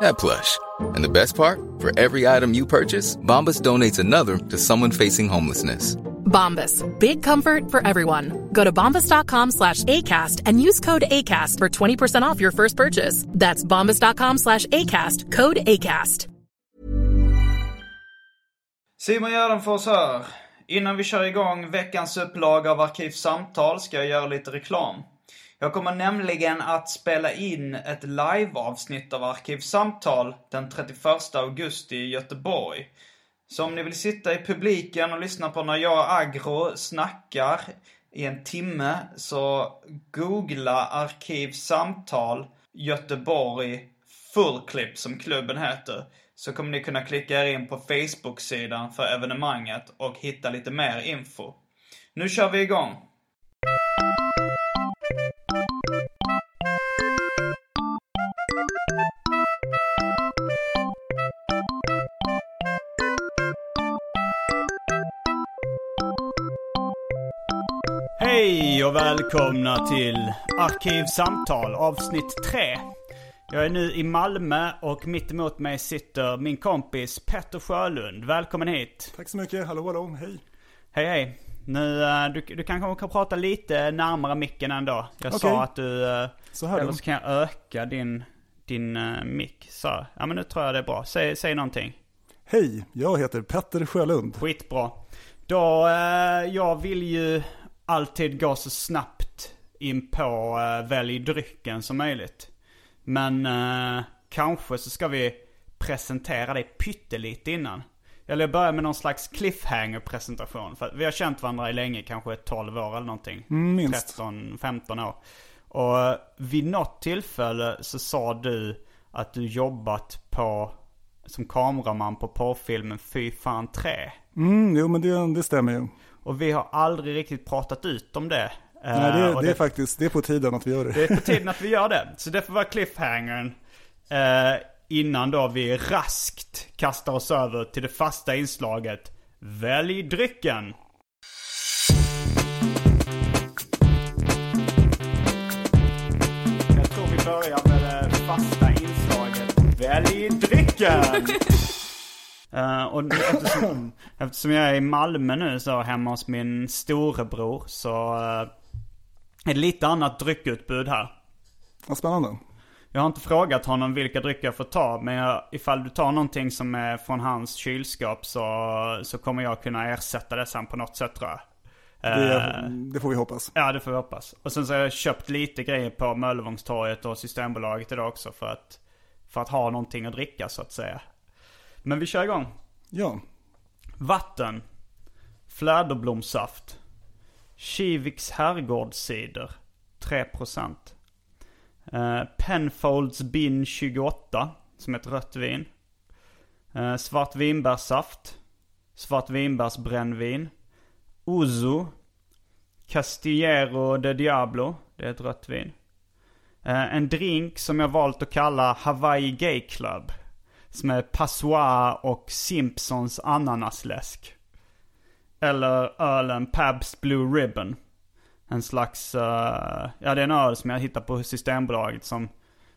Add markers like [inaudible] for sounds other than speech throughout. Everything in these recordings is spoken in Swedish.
that plush. And the best part? For every item you purchase, Bombas donates another to someone facing homelessness. Bombas. Big comfort for everyone. Go to bombas.com slash ACAST and use code ACAST for 20% off your first purchase. That's bombas.com slash ACAST. Code ACAST. Simon Gärdenfors här. Innan vi kör igång veckans upplaga av Arkivsamtal ska jag göra lite reklam. Jag kommer nämligen att spela in ett liveavsnitt av Arkivsamtal den 31 augusti i Göteborg. Så om ni vill sitta i publiken och lyssna på när jag och Agro snackar i en timme så googla Arkivsamtal Göteborg Fullclip som klubben heter. Så kommer ni kunna klicka er in på Facebook-sidan för evenemanget och hitta lite mer info. Nu kör vi igång! Och välkomna till Arkivsamtal avsnitt 3. Jag är nu i Malmö och mitt emot mig sitter min kompis Petter Sjölund. Välkommen hit. Tack så mycket. Hallå, hallå. Hej. Hej, hej. Nu, uh, du, du kanske kan prata lite närmare micken ändå. Jag Okej. sa att du... Uh, Så här eller så kan jag öka din, din uh, mick. Så, ja men nu tror jag det är bra. Säg, säg någonting. Hej, jag heter Petter Sjölund. Skitbra. Då, eh, jag vill ju alltid gå så snabbt in på eh, välj drycken som möjligt. Men eh, kanske så ska vi presentera dig pyttelite innan. Eller jag börjar med någon slags cliffhanger-presentation. För vi har känt varandra i länge, kanske 12 år eller någonting. Mm, minst. 13-15 år. Och eh, vid något tillfälle så sa du att du jobbat på som kameraman på porrfilmen Fy fan 3. Mm, jo men det, det stämmer ju. Och vi har aldrig riktigt pratat ut om det. Nej, Eh, det, och det är faktiskt, det är på tiden att vi gör det. det är på tiden att vi gör det. Så det får vara cliffhangern. Eh, innan då vi raskt kastar oss över till det fasta inslaget Välj drycken. Jag tror vi börjar med det fasta inslaget Välj drycken. [laughs] Eh, och eftersom, [laughs] eftersom jag är i Malmö nu så hemma hos min storebror så eh, är det lite annat dryckutbud här. Vad spännande. Jag har inte frågat honom vilka drycker jag får ta, men jag, ifall du tar någonting som är från hans kylskåp så, så kommer jag kunna ersätta det sen på något sätt tror jag. Det, Eh, det får vi hoppas. Ja, det får vi hoppas. Och sen så har jag köpt lite grejer på Möllevångstorget och Systembolaget idag också för att, för att ha någonting att dricka så att säga. Men vi kör igång. Ja, Vatten. Fläderblomssaft. Kiviks herrgårdscider. 3%. Uh, Penfolds Bin 28. Som är ett rött vin. Uh, svartvinbärssaft. Svartvinbärsbrännvin. Ouzo. Castillero de Diablo. Det är ett rött vin. Eh, en drink som jag valt att kalla Hawaii Gay Club. Som är Passoir och Simpsons ananasläsk. Eller ölen Pabst Blue Ribbon. En slags, eh, ja det är en öl som jag hittade på Systembolaget som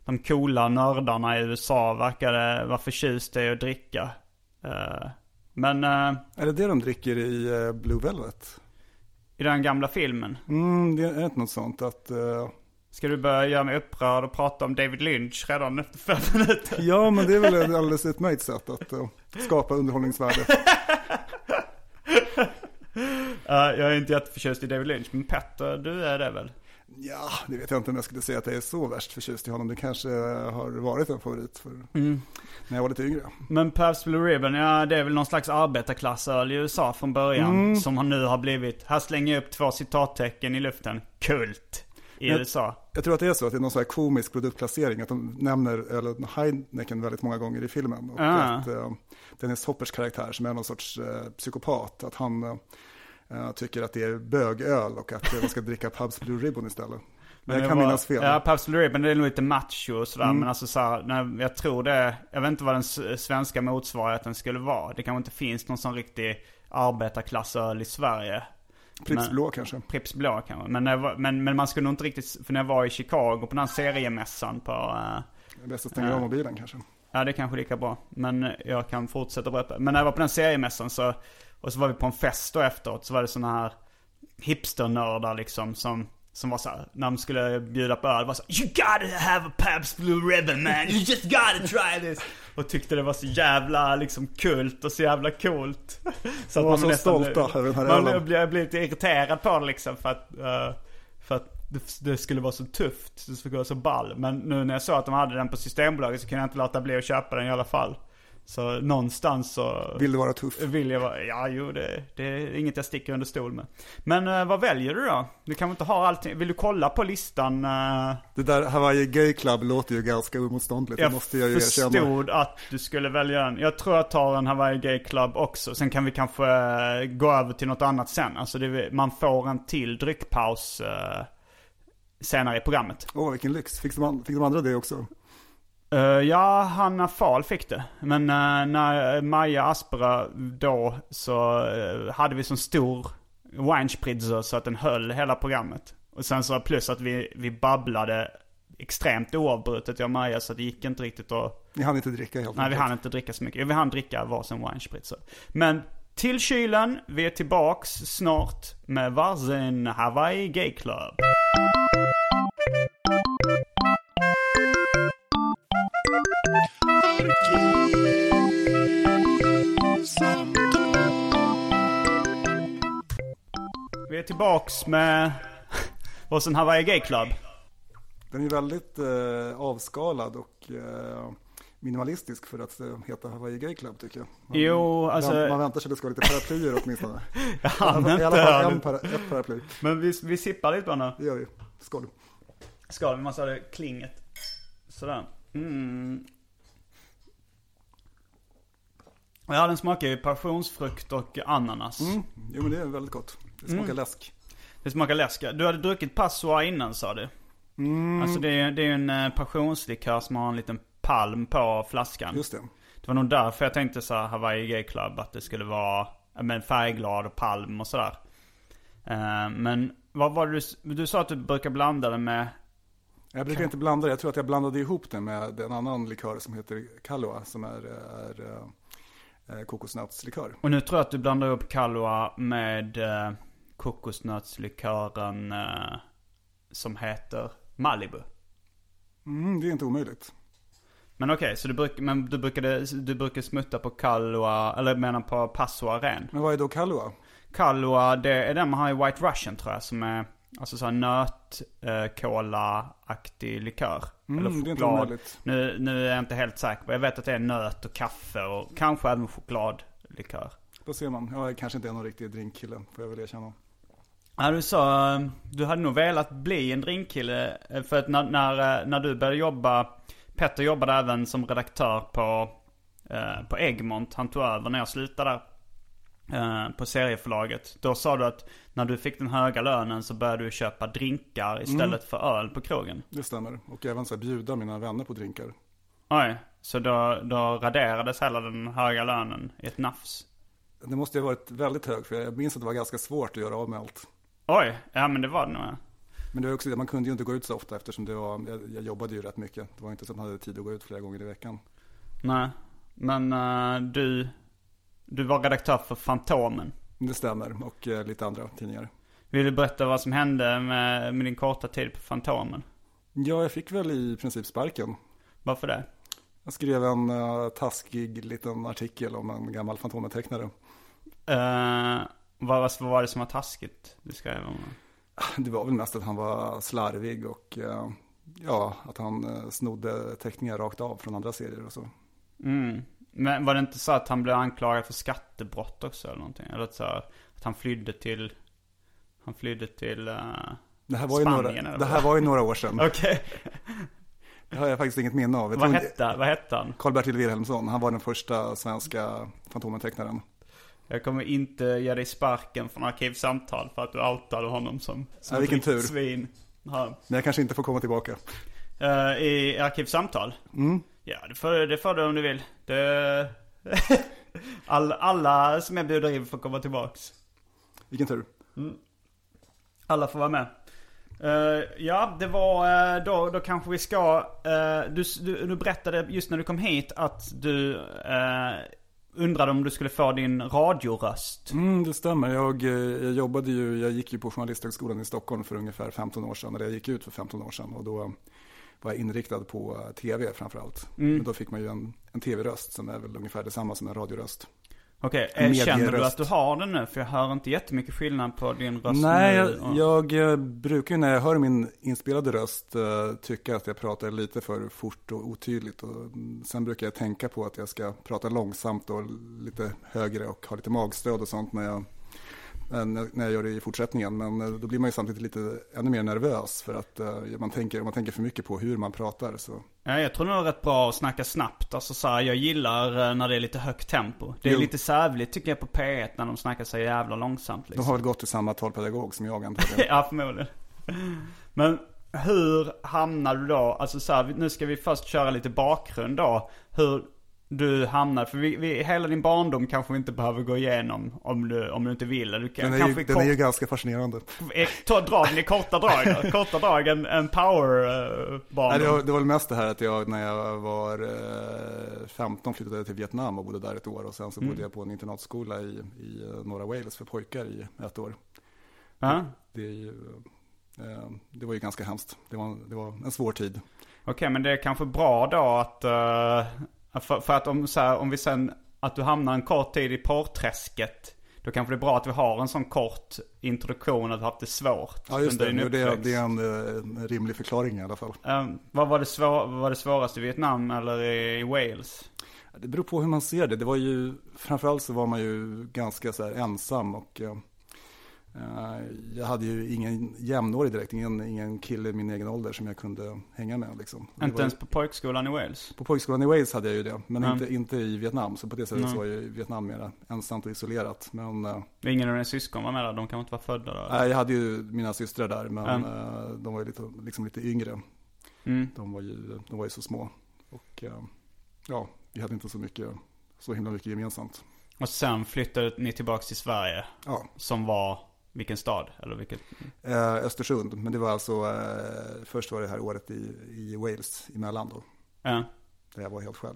de coola nördarna i USA verkade vara förtjusta i att dricka. Eh, men eh, är det det de dricker i Blue Velvet? i den gamla filmen. Mm, det är inte något sånt att... Ska du börja göra mig upprörd och prata om David Lynch redan efter fem minuter? ja, men det är väl ett alldeles utmärkt sätt att eh, skapa underhållningsvärde. [laughs] Eh, jag är inte jätteförtjust i David Lynch, men Petter, du är det väl? Ja, det vet jag inte om jag skulle säga att jag är så värst förtjust i honom. Det kanske har varit en favorit för Mm. när jag var lite yngre. Men Pabst Blue Ribbon, ja det är väl någon slags arbetarklassöl i USA från början. Mm. Som nu har blivit, här slänger jag upp två citattecken i luften, kult. I Jag- USA. Jag tror att det är så, att det är någon sån här komisk produktplacering, att de nämner eller Heineken väldigt många gånger i filmen. Och Ah. att eh, Dennis Hoppers karaktär, som är någon sorts eh, psykopat, att han eh, tycker att det är bögöl och att man ska dricka Pabst Blue Ribbon istället. Men jag det kan var- minnas fel. Mm. Ja, Pabst Blue Ribbon, det är nog lite macho och sådär. Men alltså så här, när, jag tror det, jag vet inte vad den svenska motsvarigheten skulle vara. Det kanske inte finns någon sån riktig arbetarklassöl i Sverige. Pripps men- Blå kanske. Pripps Blå kanske. Men, var, men, men man skulle nog inte riktigt, för när jag var i Chicago på den här seriemässan på, eh, Det är bäst att stänga av mobilen kanske. ja det är kanske lika bra. Men jag kan fortsätta berätta. Men när jag var på den seriemässan så, och så var vi på en fest då efteråt, så var det såna här hipsternördar liksom som som var såhär, när de skulle bjuda på öl, var så You gotta have a Pabst Blue Ribbon man, you just gotta try this! Och tyckte det var så jävla liksom kult och så jävla coolt. Så De var så nästan- stolta över den här Man ölen. blev, blev lite irriterad på det liksom för att, eh, för att det, det skulle vara så tufft, det skulle vara så ball. Men nu när jag såg att de hade den på Systembolaget så kunde jag inte låta bli att köpa den i alla fall. Så någonstans så... Vill du vara tuff? Vill jag vara, ja jo det, det är inget jag sticker under stol med. Men eh, vad väljer du då? Du kan väl inte ha allting, vill du kolla på listan? eh? Det där Hawaii Gay Club låter ju ganska oemotståndligt, det jag måste jag ju erkänna. förstod att du skulle välja en. Jag tror jag tar en Hawaii Gay Club också. Sen kan vi kanske eh, gå över till något annat sen. Alltså det, man får en till dryckpaus eh, senare i programmet. Åh, vilken lyx. Fick de, fick de andra det också? Eh, ja, Hanna Fahl fick det. Men eh, när Maja Aspera då så eh, hade vi så stor winespritzer så att den höll hela programmet. Och sen så plus att vi, vi babblade extremt oavbrutet jag och Maja så det gick inte riktigt att... Ni hann inte dricka helt Nej vi hann inte dricka så mycket. Vi hann dricka varsin winespritzer. Men till kylen, vi är tillbaks snart med varsin Hawaii Gay Club. Vi är tillbaks med varsin Hawaii Gay Club. Den är väldigt eh, avskalad och eh, minimalistisk för att eh, heta Hawaii Gay Club tycker jag. Man, Jo, alltså- man, man väntar sig att det ska vara lite paraplyer åtminstone. Hann [laughs] I alla fall en para, ett paraply. Men vi, vi sippar lite den här. Det gör vi. Skål. Skål, vi måste ha det klinget. Sådär. Mm. Ja, den smakar ju passionsfrukt och ananas. Mm. Jo men det är väldigt gott. Det smakar Mm. läsk. Det smakar läsk. Du hade druckit Passoa innan sa du? Mm. Alltså det är, det är ju en eh, passionslikör som har en liten palm på flaskan. Just det. Det var nog därför jag tänkte så här Hawaii Gay Club att det skulle vara men färgglad och palm och sådär. Eh, men vad var det du, du sa att du brukar blanda det med Jag brukar inte blanda det. Jag tror att jag blandade ihop det med en annan likör som heter Kahlua som är, är eh, kokosnötslikör. Och nu tror jag att du blandar upp Kahlua med eh, kokosnötslikören eh, som heter Malibu. Mm, det är inte omöjligt. Men okej, så du, bruk, men du, brukade, du brukar smutta på Kahlua, eller menar på Passoa ren? Men vad är då Kahlua? Kahlua, det är den man har i White Russian tror jag, som är alltså såhär nöt, eh, likör. Mm, eller det är inte choklad. Nu, nu är jag inte helt säker på, jag vet att det är nöt och kaffe och kanske även chokladlikör. Då ser man. Jag kanske inte är någon riktig drinkkille, får jag väl erkänna. Ja, du sa, du hade nog velat bli en drinkkille. eh, För att när, när, eh, när du började jobba, Petter jobbade även som redaktör på, eh, på Egmont. Han tog över när jag slutade där. Eh, På serieförlaget. Då sa du att när du fick den höga lönen så började du köpa drinkar istället för öl på krogen. Det stämmer. Och även så här, bjuda mina vänner på drinkar. Oj, så då, då raderades hela den höga lönen i ett nafs. Det måste ju ha varit väldigt hög, för jag minns att det var ganska svårt att göra av med allt. Oj, ja men det var det nog. ja. Men det var också det, man kunde ju inte gå ut så ofta eftersom det var, jag, jag jobbade ju rätt mycket. Det var inte så att man hade tid att gå ut flera gånger i veckan. Nej, men eh, du, du var redaktör för Fantomen. Men det stämmer, och eh, lite andra tidningar. Vill du berätta vad som hände med, med din korta tid på Fantomen? Ja, jag fick väl i princip sparken. Varför det? Jag skrev en uh, taskig liten artikel om en gammal Fantomen-tecknare. Uh, vad, vad var det som var taskigt du skrev om? Det var väl mest att han var slarvig och eh, ja, att han eh, snodde teckningar rakt av från andra serier och så. Mm. Men var det inte så att han blev anklagad för skattebrott också eller någonting? Eller så, här, att han flydde till, han flydde till, uh, Det här var ju, Spanien, några, det här var ju några år sedan. [laughs] Okej. Det har jag faktiskt inget minne av. Vad hette, vad hette han? Karl-Bertil Wilhelmsson, han var den första svenska Fantomen-tecknaren. Jag kommer inte ge dig sparken från Arkivsamtal för att du outade honom som, som Ja, vilken tur. svin. Ja. Men jag kanske inte får komma tillbaka. Eh, I Arkivsamtal? Mm. Ja, det får, det får du om du vill. Det... [laughs] All, alla som jag bjuder in får komma tillbaks. Vilken tur. Alla får vara med. Eh, ja, det var eh, då, då kanske vi ska... eh, du, du, du berättade just när du kom hit att du undrade om du skulle få din radioröst. Mm, det stämmer. Jag, jag jobbade ju, jag gick ju på Journalisthögskolan i Stockholm för ungefär 15 år sedan. Eller jag gick ut för 15 år sedan. Och då var inriktad på tv framförallt. Men då fick man ju en, en tv-röst som är väl ungefär detsamma som en radioröst. Okej, En eh, känner du att du har den nu? För jag hör inte jättemycket skillnad på din röst Nej, nu. jag, jag eh, brukar ju när jag hör min inspelade röst eh, tycka att jag pratar lite för fort och otydligt. Och mm, sen brukar jag tänka på att jag ska prata långsamt och lite högre och ha lite magstöd och sånt när jag, när när jag gör det i fortsättningen. Men eh, då blir man ju samtidigt lite ännu mer nervös för att eh, man tänker, om man tänker för mycket på hur man pratar. Så. Ja, jag tror nog det är rätt bra att snacka snabbt. Alltså så här, jag gillar eh, när det är lite högt tempo. Det är Jo. lite sävligt tycker jag på P1 när de snackar så jävla långsamt De liksom. har väl gått till samma talpedagog som jag antagligen. [laughs] ja, förmodligen. Men hur hamnar du då, alltså så här, nu ska vi först köra lite bakgrund då. Hur du hamnar, för vi, vi, hela din barndom kanske vi inte behöver gå igenom om du, om du inte vill. Du kan, Den är, ju, kanske den är ju kort, ganska fascinerande. eh, ta drag, det är korta drag. Korta drag, en, en power uh, Nej, det, var, det var väl mest det här att jag när jag var eh, 15 flyttade jag till Vietnam och bodde där ett år. Och sen så bodde jag på en internatskola i, i eh, norra Wales för pojkar i ett år. Ja. Det, är ju, eh, det var ju ganska hemskt. Det var, det var en svår tid. Okej, men det är kanske bra då att... eh, för, för att om, så här, om vi sen... Att du hamnar en kort tid i porrträsket. Då kanske det är bra att vi har en sån kort introduktion att du haft det svårt. Ja just det, det, är, det är en, eh, en rimlig förklaring i alla fall. Eh, vad var det, svår, var det svåraste i Vietnam eller i, Wales? Det beror på hur man ser det. Det var ju, framförallt så var man ju ganska så här ensam och eh, eh, jag hade ju ingen jämnårig direkt, ingen, ingen kille i min egen ålder som jag kunde hänga med liksom. Inte var ens på pojkskolan i Wales? På pojkskolan i Wales hade jag ju det, men Ja. inte, inte i Vietnam. Så på det sättet Nej. så var ju Vietnam mer ensamt och isolerat. Men eh, Ingen av dina syskon var med där? De kan inte vara födda då? nej, jag hade ju mina systrar där, men eh, de var ju lite, liksom lite yngre. Mm. De var ju, de var ju så små. Och eh, ja, vi hade inte så mycket, så himla mycket gemensamt. Och sen flyttade ni tillbaks till Sverige? Ja, Som var vilken stad? Eller vilket? eh, Östersund, men det var alltså, eh, först var det här året i, i Wales emellan då, Ja, där jag var helt själv.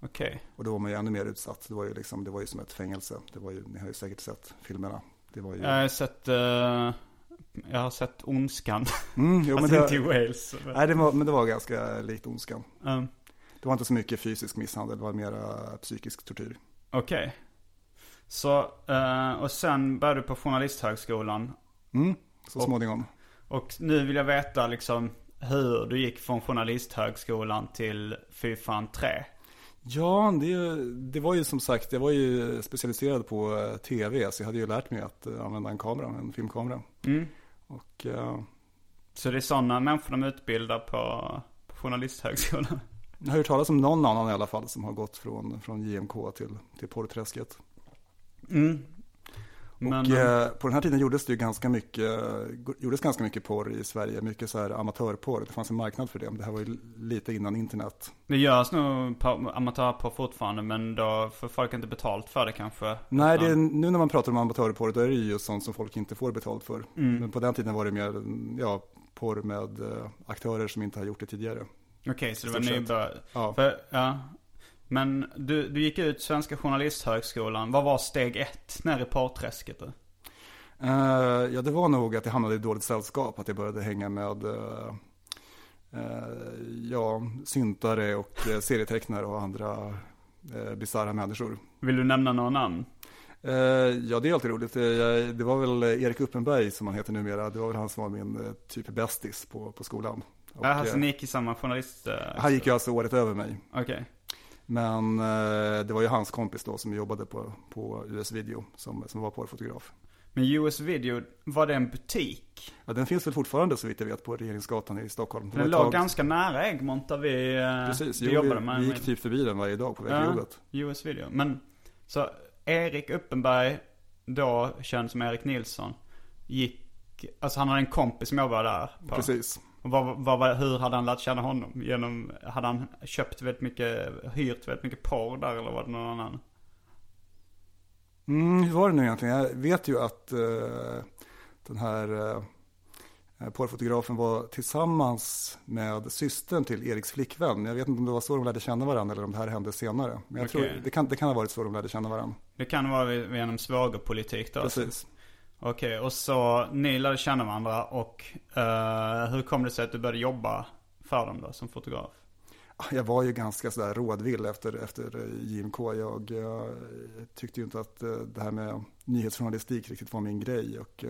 okej. Och då var man ju ännu mer utsatt. Det var ju, liksom, det var ju som ett fängelse. Det var ju, ni har ju säkert sett filmerna. Det var ju... Jag har sett, eh, jag har sett Ondskan. Mm, jo, [laughs] men alltså inte i det, Wales. nej, det var, men det var ganska likt Ondskan. Um, Det var inte så mycket fysisk misshandel, det var mera psykisk tortyr. Okej. Så, eh, och sen började du på Journalisthögskolan. Mm, så småningom. Och nu vill jag veta liksom hur du gick från Journalisthögskolan till Fy fan 3. Ja, det, det var ju som sagt, jag var ju specialiserad på eh, tv, så jag hade ju lärt mig att eh, använda en kamera, en filmkamera. Mm. Och eh, Så det är sådana människor de utbildar på, på Journalisthögskolan. jag har hört talas om någon annan i alla fall som har gått från, från JMK till, till porrträsket. Mm. Men, och eh, på den här tiden gjordes det ju ganska mycket, gjordes ganska mycket porr i Sverige, mycket så här amatörporr. Det fanns en marknad för det. Det här var ju lite innan internet. det görs nog amatörporr fortfarande men då får folk inte betalt för det kanske. Nej, det är, nu när man pratar om amatörporr, då är det ju just sånt som folk inte får betalt för. Mm. Men på den tiden var det mer, ja, porr med eh, aktörer som inte har gjort det tidigare. Okej, så det var nybörjare. Ja. För, ja. Men du, du gick ut Svenska Journalisthögskolan. Vad var steg ett ner i porrträsket då? Eh, ja, det var nog att jag hamnade i dåligt sällskap, att jag började hänga med uh, ja, syntare och uh, serietecknare och andra uh, bisarra människor. Vill du nämna några namn? Ja, det är alltid roligt. Det var väl Erik Uppenberg som han heter numera. Det var väl han som var min typ bästis på, på skolan. Och, Ja, alltså ni gick i samma journalist... han gick ju alltså året över mig. Okej. Men eh, det var ju hans kompis då som jobbade på, på US Video som, som var porrfotograf. Men US Video, var det en butik? Ja, den finns väl fortfarande så vitt jag vet på Regeringsgatan i Stockholm. Den låg tag- ganska nära Egmont där vi, eh, Precis, vi jo, jobbade med. vi gick typ förbi den varje dag på väg till jobbet. US Video. Men, så Erik Uppenberg, då känd som Erik Nilsson, gick, alltså han hade en kompis som jobbade där. På. Precis. Vad, vad, hur hade han lärt känna honom? Genom, hade han köpt väldigt mycket, hyrt väldigt mycket porr där eller var det någon annan? Mm, hur var det nu egentligen? Jag vet ju att eh, den här eh, porrfotografen var tillsammans med systern till Eriks flickvän. Jag vet inte om det var så de lärde känna varandra eller om det här hände senare. Men jag Okej. tror det kan, det kan ha varit så de lärde känna varandra. Det kan vara genom svågerpolitik då? Precis. Okej, och så ni lärde känna varandra och eh, hur kom det sig att du började jobba för dem då som fotograf? Jag var ju ganska sådär rådvill efter, efter eh, JMK. Jag, eh, tyckte ju inte att det här med nyhetsjournalistik riktigt var min grej. Och,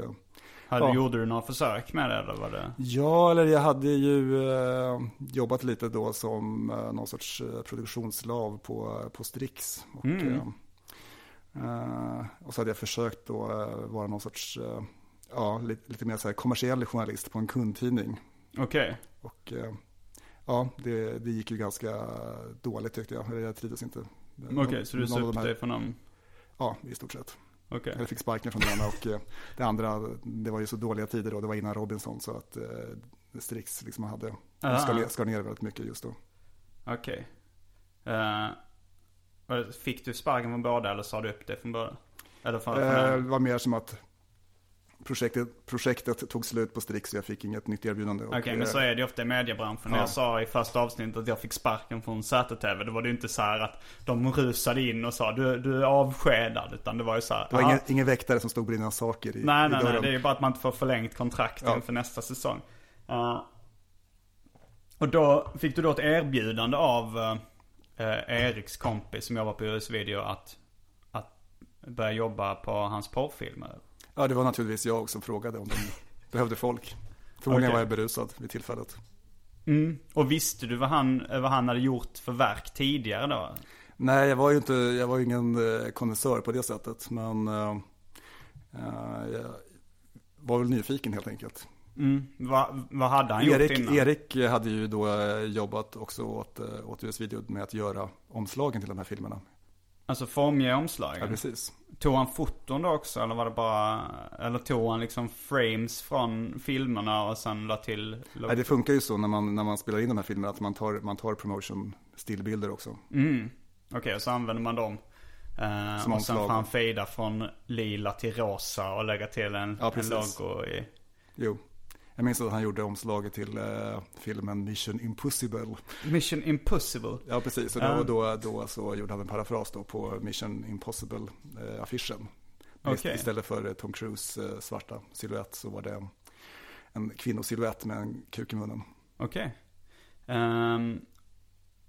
Hade, Ja. Gjorde du några försök med det eller var det? Ja, eller jag hade ju eh, jobbat lite då som eh, någon sorts produktionslav på, på Strix. Och, Mm. eh, eh, och så hade jag försökt då eh, vara någon sorts, eh, ja, lite, lite mer så här kommersiell journalist på en kundtidning. Okej. Och eh, ja, det, det gick ju ganska dåligt tyckte jag. Jag trivdes inte. Okej, så du här- dig för någon... Ja, i stort sett. Okej. Jag fick sparken från det ena och det andra, det var ju så dåliga tider då, det var innan Robinson så att Strix liksom hade, Ah. skar ner, väldigt mycket just då. Okej. Och fick du sparken från båda eller sa du upp det från båda? Eller från, från Eh, det var mer som att projektet, projektet tog slut på Strix så jag fick inget nytt erbjudande. Okej, men så eh, är det ju ofta i mediebranschen. När Ja. jag sa i första avsnittet att jag fick sparken från ZTV, då var det ju inte så här att de rusade in och sa du, du är avskedad. Utan det var ju så här. Det var ingen, ingen väktare som stod och dina saker i, Nej, i nej, nej. dörren. Det är ju bara att man inte får förlängt kontrakt Ja. inför nästa säsong. Eh, och då fick du då ett erbjudande av eh, Eriks kompis som jobbar på US Video att, att börja jobba på hans porrfilmer. Ja, det var naturligtvis jag som frågade om de [laughs] behövde folk. Förmodligen Okej. var jag berusad vid tillfället. Mm. Och visste du vad han, vad han hade gjort för verk tidigare då? Nej, jag var ju inte, jag var ingen eh, konnässör på det sättet. Men eh, jag var väl nyfiken helt enkelt. Mm. Vad, vad hade han gjort Erik, innan? Erik hade ju då eh, jobbat också åt, eh, åt US Video med att göra omslagen till de här filmerna. Alltså formge omslagen? Ja, precis. Tog han foton då också eller var det bara, eller tog han liksom frames från filmerna och sen la till? Nej, det funkar ju så när man, när man spelar in de här filmerna att man tar, man tar promotion stillbilder också. Mm. Okej, så använder man dem. Eh, Som och sen omslag. får han fejda från lila till rosa och lägga till en, Ja, en logo i. Jo. Jag minns att han gjorde omslaget till eh, filmen Mission Impossible. Mission Impossible. Ja, precis. Och då, då, då så gjorde han en parafras då på Mission Impossible-affischen. Okej. Istället för eh, Tom Cruise eh, svarta silhuett så var det en, en kvinnosilhuett med en kuk i munnen. Okej. Ehm,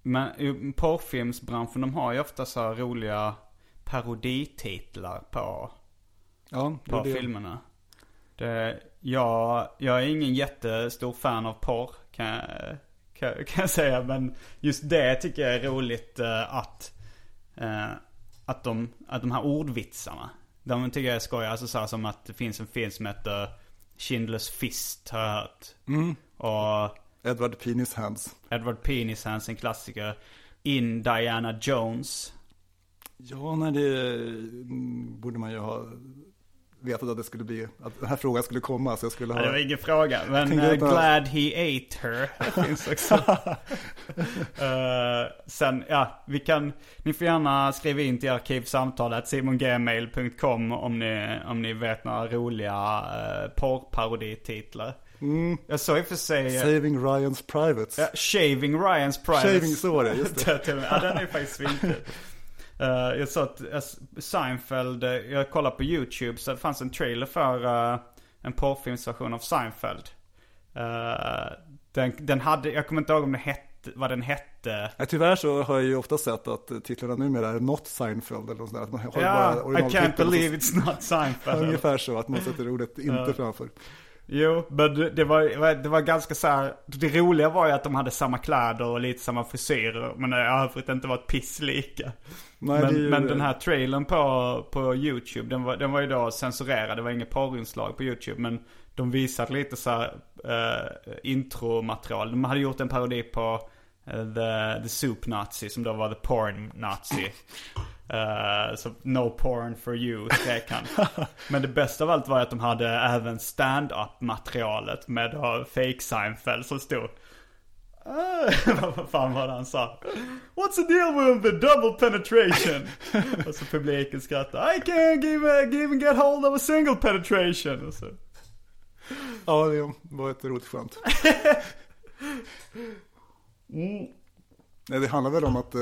men porrfilmsbranschen, de har ju ofta så här roliga parodititlar på, Ja, på filmerna. Det, jag, jag är ingen jättestor fan av porr, kan jag, kan, [laughs] kan jag säga. Men just det tycker jag är roligt eh, att, eh, att, de, att de här ordvitsarna. De tycker jag är skoj. Alltså så som att det finns en film som heter Schindler's Fist har jag hört. Mm. Och Edward Penis Hands. Edward Penishands, en klassiker. In Diana Jones. Ja, nej, det mm, borde man ju ha vetat att det skulle bli, att den här frågan skulle komma. Så jag skulle Ja, det var ha... ingen fråga. Men uh, Glad He Ate Her [laughs] finns också. Eh, sen, ja, vi kan, ni får gärna skriva in till arkivsamtalet simongmail.com om ni, om ni vet några roliga uh, porrparodititlar. Mm. Jag såg i och för sig... Saving Ryans Privates. Ja, Shaving Ryans Privates. Shaving, så var det, just det. [laughs] Ja, den är faktiskt svinkul. [laughs] Uh, jag sa att uh, Seinfeld, uh, jag kollade på YouTube så det fanns en trailer för uh, en porrfilmsversion av Seinfeld. Uh, den, den hade, jag kommer inte ihåg om det hette, vad den hette. Ja, tyvärr så har jag ju ofta sett att eh, titlarna numera är Not Seinfeld eller något sånt där. Att man har Ja, I originaltiteln can't så- believe it's not Seinfeld. [laughs] Ungefär så, att man sätter ordet inte framför. Jo, men det var, det var ganska så här. Det roliga var ju att de hade samma kläder och lite samma frisyrer. Men i övrigt inte var ett piss lika. Nej, men, ju- men den här trailern på, på YouTube, den var, den var ju då censurerad. Det var inget porrinslag på YouTube. Men de visade lite så här eh, intromaterial. De hade gjort en parodi på eh, the, the Soup Nazi som då var The Porn Nazi. [laughs] Eh, så no porn for you skrek han. Men det bästa av allt var att de hade även stand-up materialet med då fake Seinfeld som stod Ah, [laughs] vad fan var det han sa? What's the deal with the double penetration? [laughs] och så publiken skrattade. I can't even get hold of a single penetration. Och så. Ja, det var ett roligt skämt. [laughs] Nej, det handlar väl om att, eh,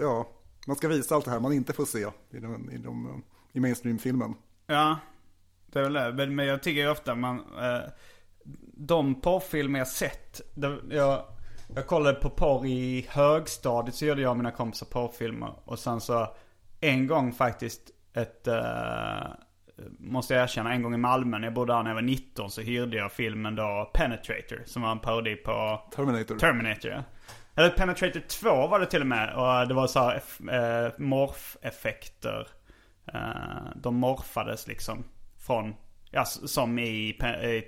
ja, man ska visa allt det här man inte får se i, de, i, de, i mainstream-filmen. Ja, det är väl det. Men, men jag tycker ju ofta man... Eh, de porrfilmer jag sett. Det, jag, jag kollade på porr i högstadiet så gjorde jag och mina kompisar porrfilmer. Och sen så en gång faktiskt ett... Eh, måste jag erkänna, en gång i Malmö när jag bodde där när jag var 19 så hyrde jag filmen då Penetrator. Som var en parodi på Terminator. Terminator ja. Eller Penetrator 2 var det till och med. Och det var så här eh, morf-effekter. Eh, de morfades liksom från, ja som i,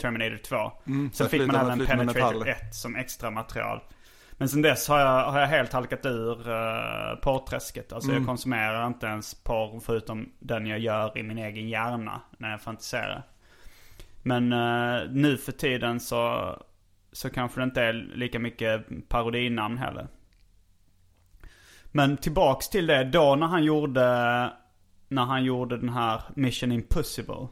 Terminator 2. Mm, Sen så fick man även Penetrator metall. 1 som extra material. Men sen dess har jag, har jag helt halkat ur uh, porrträsket. Alltså Mm. jag konsumerar inte ens porr förutom den jag gör i min egen hjärna när jag fantiserar. Men eh, nu för tiden så, så kanske det inte är lika mycket parodinamn heller. Men tillbaks till det, då när han gjorde, när han gjorde den här Mission Impossible.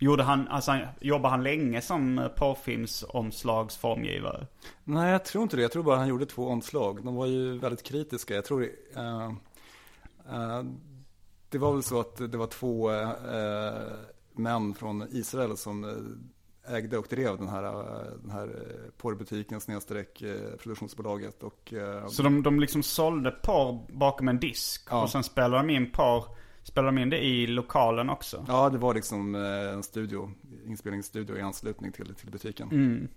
Gjorde han, alltså han, jobbade han länge som porrfilmsomslagsformgivare? Nej, jag tror inte det. Jag tror bara han gjorde två omslag. De var ju väldigt kritiska. Jag tror det, uh, uh, det var väl så att det var två uh, män från Israel som eh, ägde och drev den här, eh, den här eh, porrbutiken snedstreck eh, produktionsbolaget. Och, Så de, de liksom sålde porr bakom en disk Ja. och sen spelade de in porr, spelade de in det i lokalen också? ja, det var liksom en studio, inspelningsstudio i anslutning till, till butiken. Mm.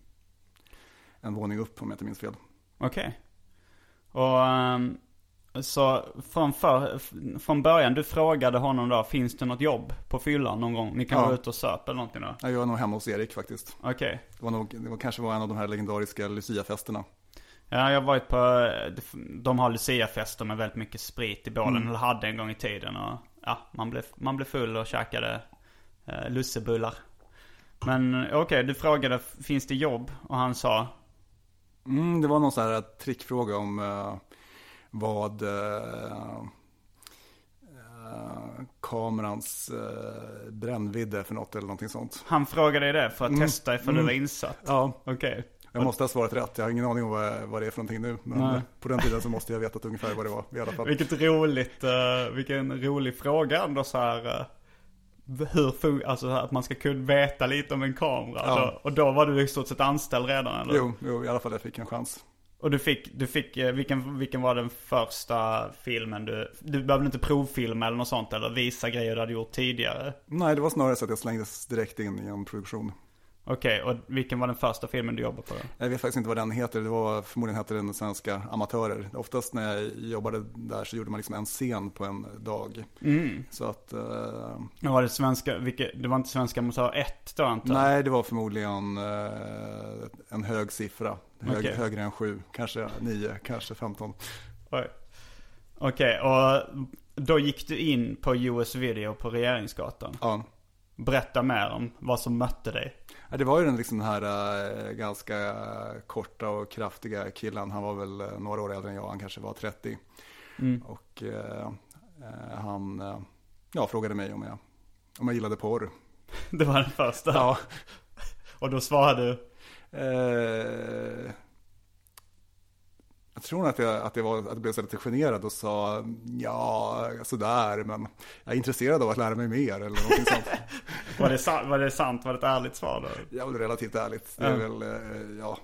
En våning upp om jag inte minns fel. Okej. Och ehm, så från, för, från början, du frågade honom då, finns det något jobb på fyllan någon gång? Ni kan Ja. vara ute och söpa eller någonting då? Ja, Jag var nog hemma hos Erik faktiskt. Okej. Det var nog, det var, kanske var en av de här legendariska Lucia-festerna. Ja, jag har varit på, de har Lucia-fester med väldigt mycket sprit i bålen, eller hade en gång i tiden. Och ja, man blev, man blev full och käkade eh, lussebullar. Men okej, du frågade, finns det jobb? Och han sa, Mm, det var någon sån här trickfråga om eh, vad eh, eh, kamerans eh, brännvidd är för något eller någonting sånt. han frågade dig det för att testa ifall du var insatt? Ja, Okej. jag måste ha svarat rätt. Jag har ingen aning om vad, vad det är för någonting nu. Men Nej. eh, på den tiden så måste jag veta ungefär vad det var i alla fall. Vilket roligt, uh, vilken rolig fråga ändå så här. eh, hur fun- alltså att man ska kunna veta lite om en kamera. Ja. Då, och då var du i stort sett anställd redan eller? Jo, jo, i alla fall jag fick en chans. Och du fick, du fick eh, vilken, vilken var den första filmen du, du behövde inte provfilma eller något sånt eller visa grejer du hade gjort tidigare? Nej, det var snarare så att jag slängdes direkt in i en produktion. Okej, och vilken var den första filmen du jobbade på då? Jag vet faktiskt inte vad den heter. Det var förmodligen hette den Svenska Amatörer. Oftast när jag jobbade där så gjorde man liksom en scen på en dag. Så att, eh, Och var det svenska, vilket, det var inte svenska amatör 1 då antar jag? nej det var förmodligen eh, en hög siffra. Hög, Okej. Högre än sju, kanske nio, kanske 15. Oj. Okej, och då gick du in på US Video på Regeringsgatan. Ja. Berätta mer om vad som mötte dig. Ja, Det var ju den, liksom den här eh, ganska korta och kraftiga killen. Han var väl eh, några år äldre än jag, han kanske var 30. Och eh, eh, han eh, ja, frågade mig om jag, om jag gillade porr. [laughs] Det var den första. Ja. Och då svarade du? Eh, jag tror att jag, att, jag var, att jag blev så lite generad och sa ja, sådär, men jag är intresserad av att lära mig mer eller någonting sånt. [laughs] Var det, var det sant? Var det ett ärligt svar då? Jag är väl relativt ärligt. Det är Ja. väl, eh, ja,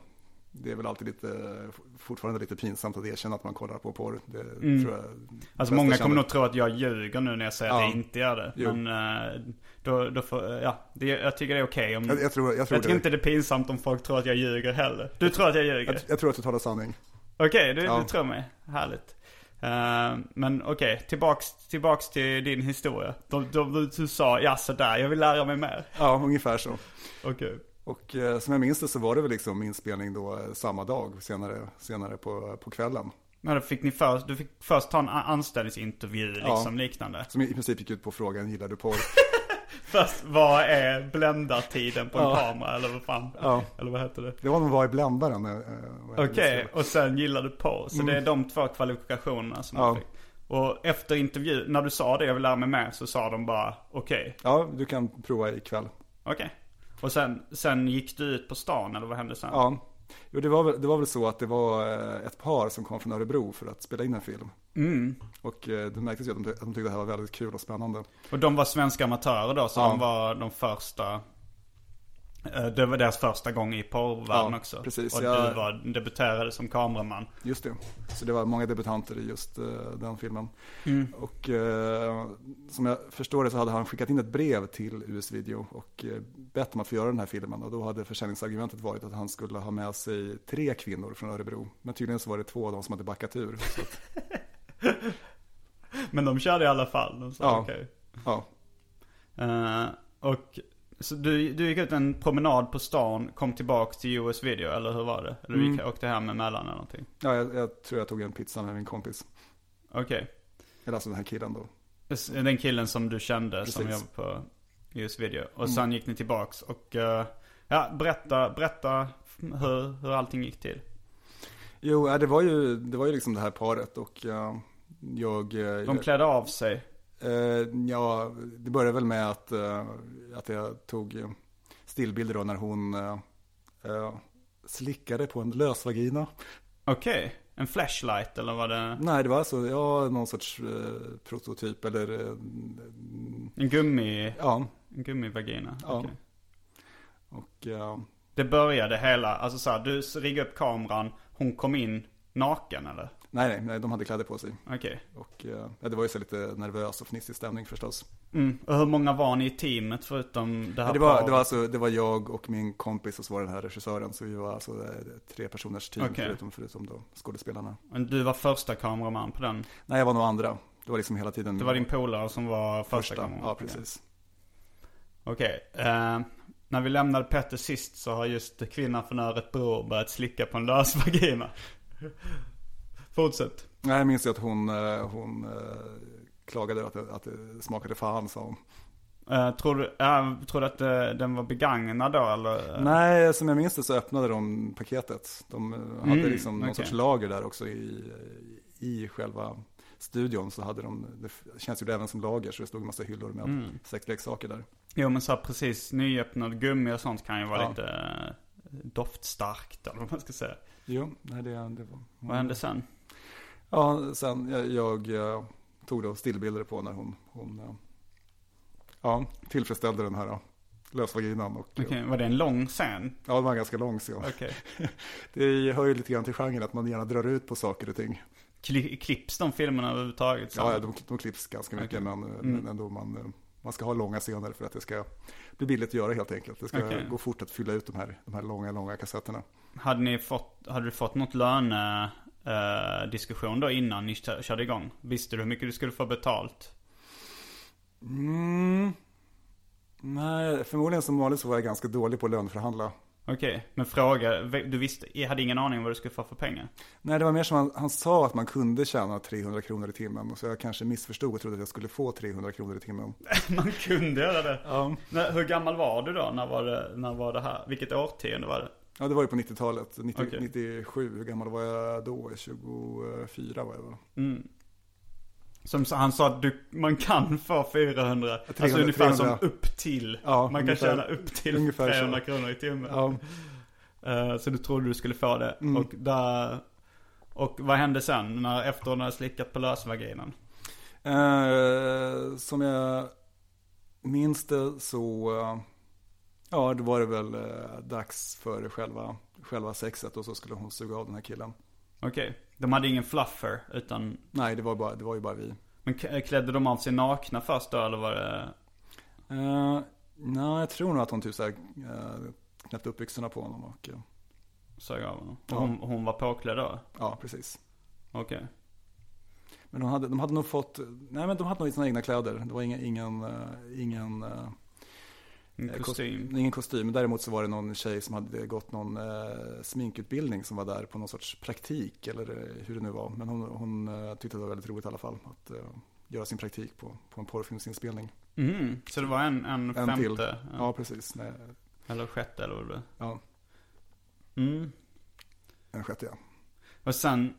det är väl alltid lite, fortfarande lite pinsamt att erkänna att man kollar på porr. Det Mm. tror jag. Alltså många kommer nog tro att jag ljuger nu när jag säger att Ja. jag inte gör det. Jo. Men eh, då, då får, ja, det, jag tycker det är okej om... Jag, jag tror, jag tror, jag tycker inte det är pinsamt om folk tror att jag ljuger heller. Du tror att jag ljuger? Jag, tror att du talar sanning. Okej, du, Ja. du tror mig. Härligt. Eh, men okej, tillbaks, tillbaks till din historia. De, de, du, du sa, ja sådär, jag vill lära mig mer. Ja, ungefär så. Okej. Och eh, som jag minns det så var det väl liksom inspelning då eh, samma dag, senare, senare på, på kvällen. Men då fick ni först, du fick först ta en anställningsintervju Ja. liksom liknande. Som i princip gick ut på frågan, gillar du porr? [laughs] [laughs] Först, vad är bländartiden på en Ja. kamera eller vad fan? Ja. Eller vad heter det? Det var nog var i bländaren. eh, vad Okej, det. och sen gillar du på. Så det är de två kvalifikationerna som Ja. du fick. Och efter intervju, när du sa det, jag vill lära mig mer, så sa de bara okej, Ja, du kan prova ikväll. okej. Och sen, sen gick du ut på stan eller vad hände sen? Ja, jo, det, var väl, det var väl så att det var eh, ett par som kom från Örebro för att spela in en film. Mm. Och eh, det märktes ju att de, att de tyckte det här var väldigt kul och spännande. Och de var svenska amatörer då, så Ja. de var de första det var deras första gång i porrvärlden Ja, också. precis. Och Jag- du var, debuterade som kameraman. Just det. Så det var många debutanter i just eh, den filmen. Mm. Och eh, som jag förstår det så hade han skickat in ett brev till US Video och eh, bett om att få göra den här filmen. Och då hade försäljningsargumentet varit att han skulle ha med sig tre kvinnor från Örebro. Men tydligen så var det två av dem som hade backat ur. [laughs] Men de körde i alla fall. De sa Ja. okej. ja, Eh, och så du, du gick ut en promenad på stan, kom tillbaka till US Video, eller hur var det? Eller du gick, Mm. åkte hem emellan eller någonting? ja jag, jag tror jag tog en pizza med min kompis. Okej. Eller alltså den här killen då. Den killen som du kände som Precis. jobbade på US Video. Och Mm. sen gick ni tillbaks och, eh, ja, berätta, berätta hur, hur allting gick till. Jo, det var ju, det var ju liksom det här paret och eh, jag... eh, De klädde av sig. Eh, ja, det började väl med att, eh, att jag tog stillbilder då när hon eh, slickade på en lösvagina. Okej. En flashlight eller var det Nej, det var alltså, ja, någon sorts eh, prototyp eller, eh, en gummi, ja, en gummivagina? Ja. Okej. och eh, Det började hela, alltså så här, du riggade upp kameran, hon kom in naken eller? Nej, nej, nej, de hade kläder på sig. Okej. Och eh, ja, det var ju så lite nervös och fnissig stämning förstås. Mm. Och hur många var ni i teamet förutom det här det, var, det, var alltså, det var jag och min kompis och så var den här regissören. Så vi var alltså eh, tre personers team Okej. förutom, förutom då skådespelarna. Men du var första kameraman på den? Nej, jag var nog andra. Det var liksom hela tiden. Det var din polare som var första, första. kameraman? Ja, precis. Okej. Eh, när vi lämnade Petter sist så har just kvinnan från Örebro börjat slicka på en lös [laughs] vagina. Fortsätt. Nej, jag minns ju att hon, eh, hon eh, klagade att det, att det smakade fan, sa hon. Eh, tror, du, tror du att eh, den var begagnad då eller? Nej, som jag minns det så öppnade de paketet. De hade Mm, liksom någon sorts lager där också i, i själva studion. Så hade de, det känns ju även som lager, så det stod en massa hyllor med Mm. sexleksaker där. Jo men så här, precis nyöppnad gummi och sånt kan ju vara Ja. lite doftstarkt eller vad man ska säga. Jo, nej det, det var... Vad hände sen? Ja, sen jag, jag eh, tog då stillbilder på när hon, hon eh, ja, tillfredsställde den här eh, lösvaginan. Och, Okej, var det en lång scen? Ja, det var ganska lång scen. Okej. [laughs] Det hör ju lite grann till genren att man gärna drar ut på saker och ting. Kli- Klipps de filmerna överhuvudtaget? Ja, ja de, de klipps ganska mycket, Okej. men, Mm. men ändå man, man ska ha långa scener för att det ska bli billigt att göra helt enkelt. Det ska Okej. gå fort att fylla ut de här, de här långa, långa kassetterna. Hade ni fått, hade du fått något löne eh, diskussion då innan ni kö- körde igång? Visste du hur mycket du skulle få betalt? Mm. Nej, förmodligen som vanligt så var jag ganska dålig på att löneförhandla. Okej, men fråga, du visste, jag hade ingen aning om vad du skulle få för pengar? Nej, det var mer som han, han sa att man kunde tjäna 300 kronor i timmen. Så jag kanske missförstod och trodde att jag skulle få 300 kronor i timmen. [laughs] Man kunde göra det. Ja, Men hur gammal var du då? När var det, när var det här? Vilket årtionde var det? Ja det var ju på 90-talet. 90, Okej. 97, hur gammal var jag då? 24 var jag va? Mm. Som han sa att du, man kan få 400, alltså 300, ungefär 300. som upp till. Ja, man kan ungefär- tjäna upp till ungefär så. 300 kronor i timmen. Ja, Eh, så du trodde du skulle få det. Mm. Och där, och vad hände sen? När, efter när du slickat på lösvaginan? Eh, som jag minns det så, eh, Ja, då var det väl eh, dags för själva, själva sexet och så skulle hon suga av den här killen. Okej. De hade ingen fluffer utan... Nej, det var, bara, det var ju bara vi. Men k- klädde de av sig nakna först då eller var det... Uh, Nej, jag tror nog att hon typ såhär uh, knäppte upp byxorna på honom och uh, Sög av honom? Ja. Och hon, hon var påklädd då? ja, precis. Okej. Men de hade, de hade nog fått, nej men de hade nog sina egna kläder. Det var ingen, ingen, eh, ingen, eh, En kos- kostym? ingen kostym. Däremot så var det någon tjej som hade gått någon eh, sminkutbildning som var där på någon sorts praktik eller eh, hur det nu var. Men hon, hon eh, tyckte det var väldigt roligt i alla fall att eh, göra sin praktik på, på en porrfilmsinspelning. Mhm. Så det var en, en, En femte? till. Ja. Ja, precis. Nej, Eller sjätte eller vad det blev? ja, Mm. en sjätte ja. Och sen,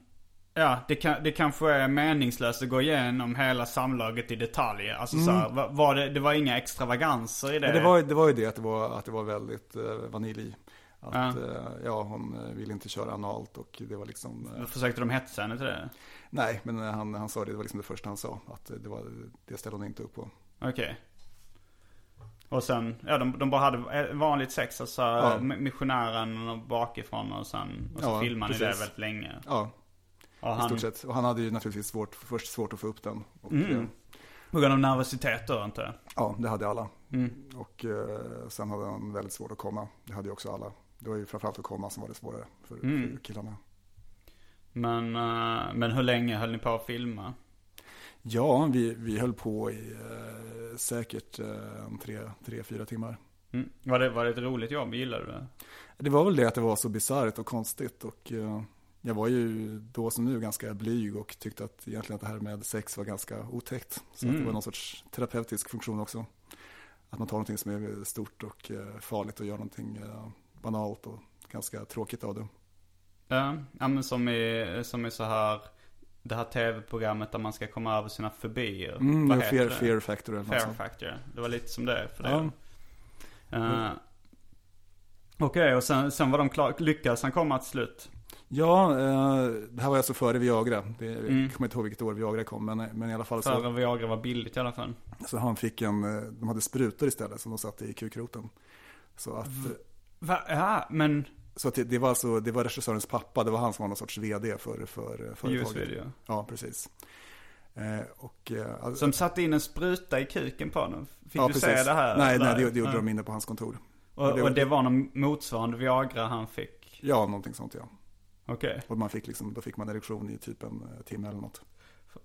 ja det, kan, det kanske är meningslöst att gå igenom hela samlaget i detalj. Alltså så här, var, var det, det var inga extravaganser i det? Mm. Men det, var, det var ju det att det var, att det var väldigt eh, vanilj. Att, Ja. eh, ja, hon eh, ville inte köra analt och det var liksom, eh, Försökte de hetsa henne till det? nej, men eh, han, han sa det, det var liksom det första han sa, att eh, det var, det ställde hon inte upp på. Okej. Och sen, ja de, de bara hade vanligt sex, alltså Ja. ja. missionären bakifrån och sen, och så Ja, filmade ni det väldigt länge. Ja, Och i han, stort sett. Och han hade ju naturligtvis svårt, först svårt att få upp den. Och, Mm. eh, på grund av nervositet då inte jag. ja, det hade alla. Mm. Och eh, sen hade han väldigt svårt att komma. Det hade ju också alla. Det var ju framförallt att komma som var det svårare för, Mm. för killarna. Men, eh, men hur länge höll ni på att filma? Ja, vi, vi höll på i eh, säkert eh, tre, tre, fyra timmar. Mm. Var, det, var det ett roligt jobb? Gillade du det? Det var väl det att det var så bisarrt och konstigt och eh, jag var ju då som nu ganska blyg och tyckte att egentligen att det här med sex var ganska otäckt. Så att det Mm. var någon sorts terapeutisk funktion också. Att man tar någonting som är stort och eh, farligt och gör någonting eh, banalt och ganska tråkigt av det. Ja, ja men som i, som i så här, det här tv-programmet där man ska komma över sina fobier. Mm, Vad ja, heter fear, det? fear factor eller sånt. Factor. Det var lite som det för det. Ja. Eh, Okej, och sen, sen var de klara. Lyckades han komma till slut? Ja, eh, det här var alltså före Viagra. Det, Mm. Jag kommer inte ihåg vilket år Viagra kom, men, men i alla fall så, Före Viagra var billigt i alla fall. så han fick en, eh, de hade sprutor istället som de satte i kukroten. Så att, Va? Ja, men så att det, det var alltså, det var regissörens pappa, det var han som var någon sorts vd för, för företaget. US-video. Ja, precis. Eh, och, alltså- Som satte in en spruta i kuken på honom. Fick ja, du se det här? Nej, nej det, det gjorde Ja. de inne på hans kontor. Och, det- och det var någon motsvarande Viagra han fick? Ja, någonting sånt ja. Okej. Och man fick liksom, då fick man erektion i typ en eh, timme eller något.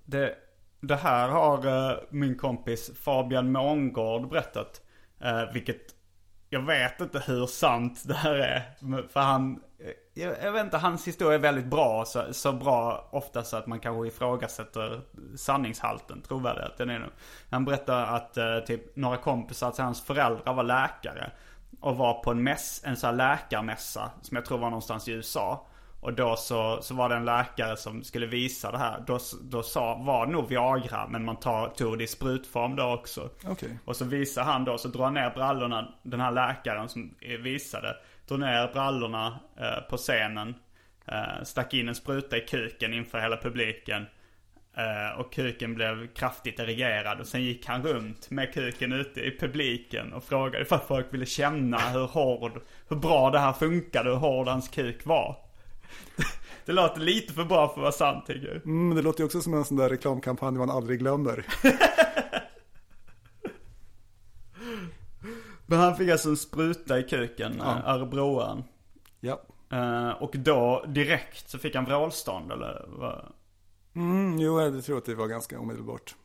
Det, det här har eh, min kompis Fabian Mångård berättat. Uh, vilket jag vet inte hur sant det här är. För han, eh, jag, jag vet inte, hans historia är väldigt bra. Så, så bra ofta så att man kanske ifrågasätter sanningshalten, trovärdigheten i den. Han berättar att eh, typ några kompisar, att hans föräldrar var läkare. Och var på en mäss, en sån här läkarmässa som jag tror var någonstans i USA. Och då så, så var det en läkare som skulle visa det här. Då, då sa, var det nog Viagra men man tar, tog det i sprutform då också. Okej. Och så visar han då, så drar ner brallorna, den här läkaren som visade. Drog ner brallorna eh, på scenen. Eh, stack in en spruta i kuken inför hela publiken. Eh, och kuken blev kraftigt erigerad. Och sen gick han runt med kuken ute i publiken och frågade att folk ville känna hur hård, hur bra det här funkade, hur hård hans kuk var. Det låter lite för bra för att vara sant tycker jag. Mm, det låter ju också som en sån där reklamkampanj man aldrig glömmer. [laughs] Men han fick alltså en spruta i kuken, Ja. ja. örebroaren. ja. Eh, och då direkt så fick han vrålstånd eller vad? Mm, jo, jag tror att det var ganska omedelbart.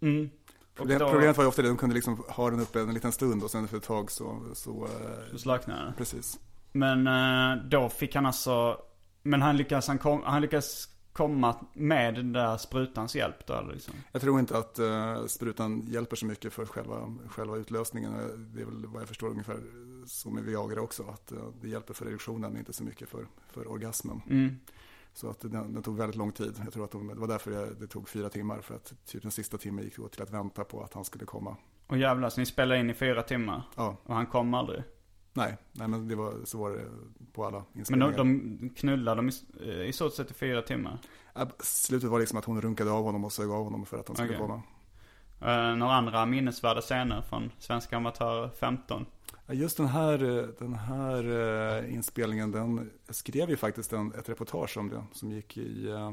Mm. Problem, då Problemet var ju ofta det, de kunde liksom ha den uppe en liten stund och sen för ett tag så, så eh, så slaknade han. precis. Men eh, då fick han alltså, men han lyckas, han, kom, han lyckas komma med den där sprutans hjälp då liksom? Jag tror inte att eh, sprutan hjälper så mycket för själva, själva utlösningen. Eh, Det är väl vad jag förstår ungefär så med Viagra också. Att eh, det hjälper för erektionen men inte så mycket för, för orgasmen. Mm. Så att den, den tog väldigt lång tid. Jag tror att de, det var därför jag, det tog fyra timmar. För att typ den sista timmen gick åt till att vänta på att han skulle komma. Och jävlar, så ni spelade in i fyra timmar? Ja, Och han kom aldrig? Nej, nej men det var, så var det på alla Men inspelningar. de, de knullade de i, i stort sett i fyra timmar? Ja, Slutet var liksom att hon runkade av honom och sög av honom för att han skulle Okej. komma. Uh, några andra minnesvärda scener från Svenska Amatörer 15? Ja, Just den här, eh, den här eh, inspelningen, den skrev ju faktiskt en, ett reportage om det som gick i uh,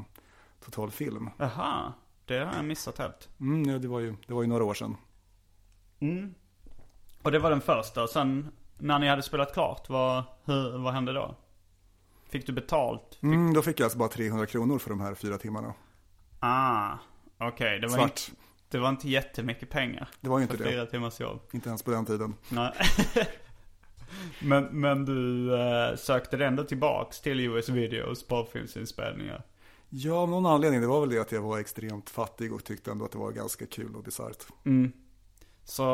Total Film. Jaha, det har jag missat helt. Mm, ja, det, var ju, det var ju några år sedan. Och det var den första. Och sen när ni hade spelat klart, vad, hur, vad hände då? Fick du betalt? Fick... Mm, då fick jag alltså bara 300 kronor för de här fyra timmarna. Ah, okej. det, var Svart. inte, det var inte jättemycket pengar. Det var ju inte för det. fyra timmars jobb. Inte ens på den tiden. Nej. [laughs] men, men du eh, sökte ändå tillbaks till US Videos porrfilmsinspelningar? Ja, av någon anledning. Det var väl det att jag var extremt fattig och tyckte ändå att det var ganska kul och bisarrt. Så,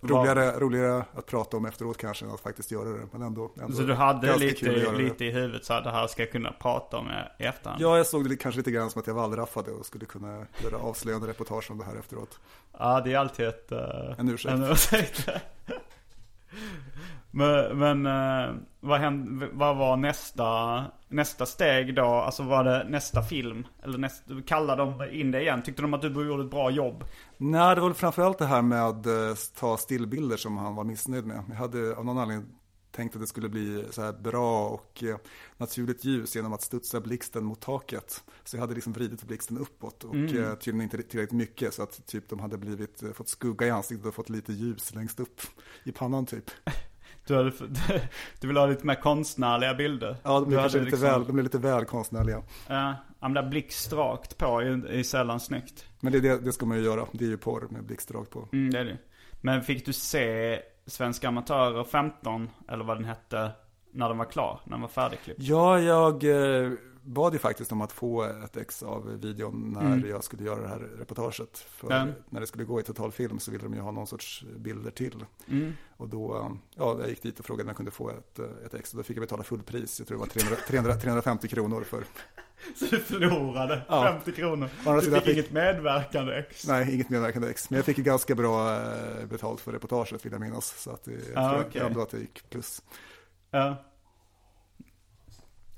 Roligare, roligare att prata om efteråt kanske än att faktiskt göra det. Men ändå, ändå Så du hade att lite, lite i huvudet så här, det här ska jag kunna prata om i efterhand? Ja, jag såg det kanske lite grann som att jag wallraffade och skulle kunna göra avslöjande reportage om det här efteråt. Ja, det är alltid ett... eh, En ursäkt. En ursäkt. [laughs] men men eh, vad, hände, vad var nästa, nästa steg då? Alltså var det nästa film? Eller nästa, kallade de in det igen? Tyckte de att du gjorde ett bra jobb? Nej, det var väl framförallt det här med att eh, ta stillbilder som han var missnöjd med. Jag hade av någon anledning tänkt att det skulle bli så här bra och eh, naturligt ljus genom att studsa blixten mot taket. Så jag hade liksom vridit blixten uppåt och eh, tydligen inte tillräckligt mycket så att typ de hade blivit, fått skugga i ansiktet och fått lite ljus längst upp i pannan typ. [laughs] Du, hade, [laughs] du ville ha lite mer konstnärliga bilder? Ja, de blev, lite, liksom- väl, de blev lite väl konstnärliga. Ja, men där blixt rakt på är, är sällan snyggt. Men det, det, det ska man ju göra, det är ju porr med blixtdrag på. Mm, det är det. Men fick du se Svenska Amatörer 15, eller vad den hette, när den var klar? När den var färdigklippt? Ja, jag eh, bad ju faktiskt om att få ett ex av videon när Mm. jag skulle göra det här reportaget. För Ja. när det skulle gå i totalfilm så ville de ju ha någon sorts bilder till. Mm. Och då, ja, jag gick dit och frågade om jag kunde få ett, ett ex. Och då fick jag betala fullpris, jag tror det var 300, 300, 350 kronor för. [laughs] Så du förlorade Ja. 50 kronor? Du fick fick- inget medverkande ex? Nej, inget medverkande ex. Men jag fick ganska bra eh, betalt för reportaget vill jag minnas. Så att det, jag Ah, tror okej. ändå att det gick plus. Ja.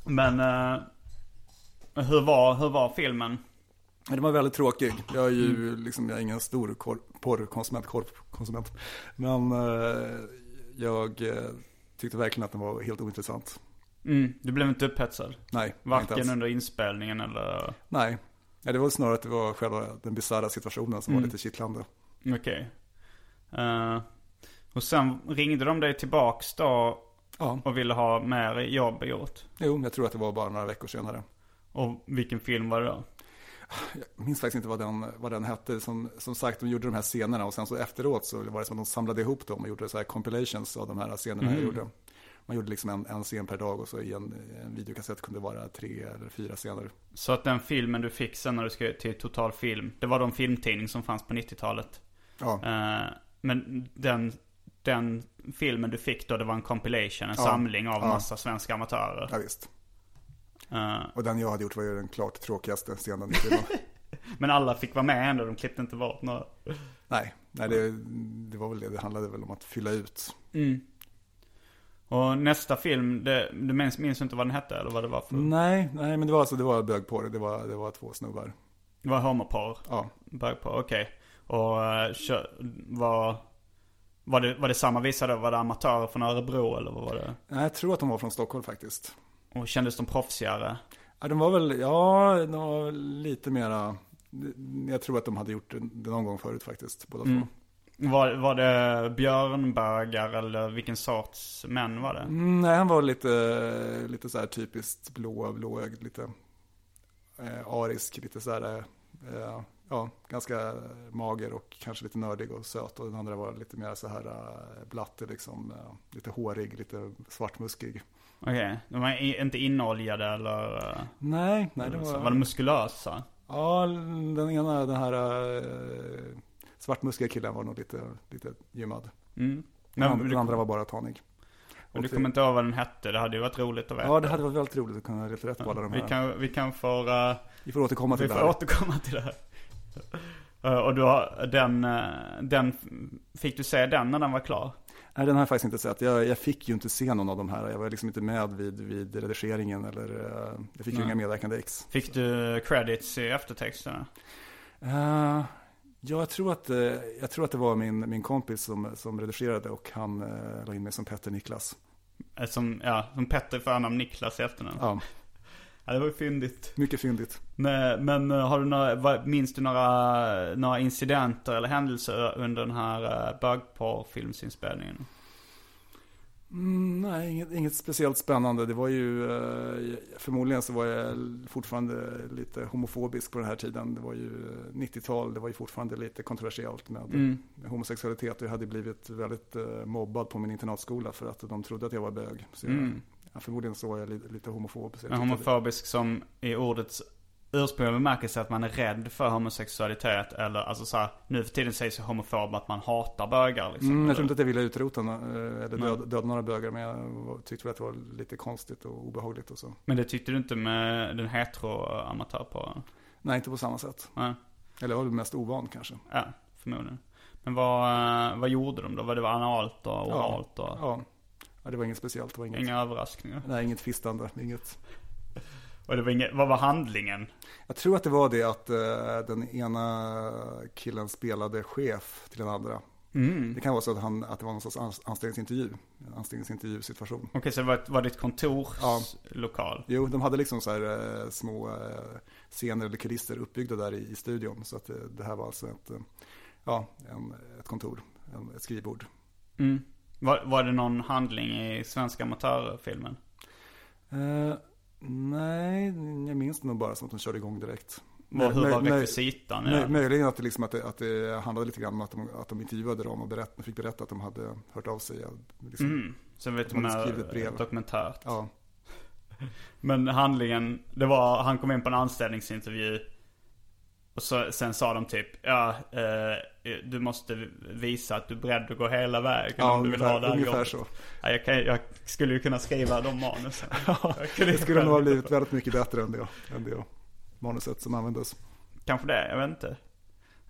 Men hur, var, hur var filmen? Men Den var väldigt tråkig. Jag är ju liksom, jag är ingen stor porrkonsument, korvkonsument. Men eh, jag eh, tyckte verkligen att den var helt ointressant. Mm, du blev inte upphetsad? Nej, Varken under inspelningen eller? Nej. Ja, det var snarare att det var själva den bisarra situationen som Mm. var lite kittlande. Okej. Eh, och sen ringde de dig tillbaks då Ja, och ville ha mer jobb gjort? jo, jag tror att det var bara några veckor senare. Och vilken film var det då? Jag minns faktiskt inte vad den, vad den hette. Som, som sagt, de gjorde de här scenerna och sen så efteråt så var det som att de samlade ihop dem och gjorde så här compilations av de här scenerna jag gjorde. Man gjorde liksom en, en scen per dag och så i en, en videokassett kunde det vara tre eller fyra scener. Så att den filmen du fick sen när du skrev till Total Film, det var de filmtidning som fanns på 90-talet. Ja, Eh, men den, den filmen du fick då, det var en compilation, en Ja. samling av Ja. massa svenska amatörer. ja visst. Eh, Och den jag hade gjort var ju den klart tråkigaste scenen i filmen. [laughs] men alla fick vara med ändå, de klippte inte bort några. nej, nej det, det var väl det. Det handlade väl om att fylla ut. Mm. Och nästa film, det, du minns, minns inte vad den hette eller vad det var för? Nej, nej, men det var alltså, det var bög på det. Det var, det var två snubbar. Det var homoporr? Ja, Bög på, okej. Och uh, kö, var, var, det, var det samma visa då? Var det amatörer från Örebro eller vad var det? nej, jag tror att de var från Stockholm faktiskt. Och kändes de proffsigare? Ja, de var väl, ja, de var lite mera, jag tror att de hade gjort det någon gång förut faktiskt, båda Mm. två. Var, var det björnbögar eller vilken sorts män var det? Mm, nej, han var lite, lite så här typiskt blå, blåögd, lite eh, arisk, lite så här, eh, ja, ganska mager och kanske lite nördig och söt. Och den andra var lite mer så här eh, blatte, liksom, eh, lite hårig, lite svartmuskig. Okej, de var inte inoljade eller? Nej, nej, det var, var de muskulösa? ja, den ena, den här eh, svartmuskiga killen var nog lite, lite gymmad. Mm. Den, Men, andra, du, den andra var bara tanig. men du kommer inte ihåg vad den hette? Det hade ju varit roligt att veta. Ja, det hade varit väldigt roligt att kunna leta rätt på alla de vi, här. kan, vi kan få, uh, Vi får återkomma till vi det får här. återkomma till det här. Eh, och du har, den, eh, den, fick du se den när den var klar? Nej, den har jag faktiskt inte sett. Jag, jag fick ju inte se någon av de här. Jag var liksom inte med vid, vid redigeringen eller eh, jag fick ju Nej. inga medverkande ex. Fick du credits i eftertexterna? Eh, Ja, jag tror att, eh, jag tror att det var min, min kompis som, som redigerade och han eh, la in mig som Petter Niklas. Som, ja, som Petter förnamn Niklas i efternamn. Ja, Ja, det var ju fyndigt. mycket fyndigt. Men, men eh, har du några, minns du några, några incidenter eller händelser under den här uh, bögporrfilmsinspelningen? Mm, nej, inget, inget speciellt spännande. Det var ju, eh, förmodligen så var jag fortfarande lite homofobisk på den här tiden. Det var ju eh, 90-tal, det var ju fortfarande lite kontroversiellt med, Mm. homosexualitet. Jag hade blivit väldigt eh, mobbad på min internatskola för att de trodde att jag var bög. Så jag, Mm. Ja, förmodligen så var jag lite, lite homofob. Men homofobisk som i ordets ursprungliga bemärkelse att man är rädd för homosexualitet eller alltså så här, nu för tiden sägs ju homofob att man hatar bögar liksom. Mm, jag tror inte att jag ville utrota eh, eller döda, döda några bögar, men jag tyckte väl att det var lite konstigt och obehagligt och så. Men det tyckte du inte med den hetero-amatörporren? Nej, inte på samma sätt. Nej. Eller jag var mest ovan kanske. Ja, förmodligen. Men vad, eh, vad gjorde de då? Var det var analt och oralt och Ja. ja, det var inget speciellt. Det var inget, inga överraskningar? nej, inget fistande. Inget. Och det var inget, vad var handlingen? Jag tror att det var det att eh, den ena killen spelade chef till den andra. Mm. Det kan vara så att, han, att det var någon sorts ans- anställningsintervju. En anställningsintervjusituation. Okej, så det var, var ditt kontors Ja. lokal? Jo, de hade liksom så här eh, små eh, scener eller kulisser uppbyggda där i, i studion. Så att det, det här var alltså ett, eh, ja, en, ett kontor, en, ett skrivbord. Mm. Var, var det någon handling i svenska amatörfilmen? Eh, nej, jag minns nog bara som att de körde igång direkt. Vad, hur Möj- var möj- rekvisitan? möj- den? Möjligen att det, liksom att, det, att det handlade lite grann om att de, att de intervjuade dem och berätt, fick berätta att de hade hört av sig. Liksom, Mm. Så vet man skrivit dokumentärt. Ja, [laughs] Men handlingen, det var, han kom in på en anställningsintervju. Och så, sen sa de typ, ja, eh, du måste visa att du är beredd att gå hela vägen ja om du vill ha ungefär, det här ungefär jobbet. så. Ja, jag, kan, jag skulle ju kunna skriva de manusen. [laughs] Kunde Det skulle nog ha blivit väldigt mycket bättre än det, än det manuset som användes. Kanske det, jag vet inte.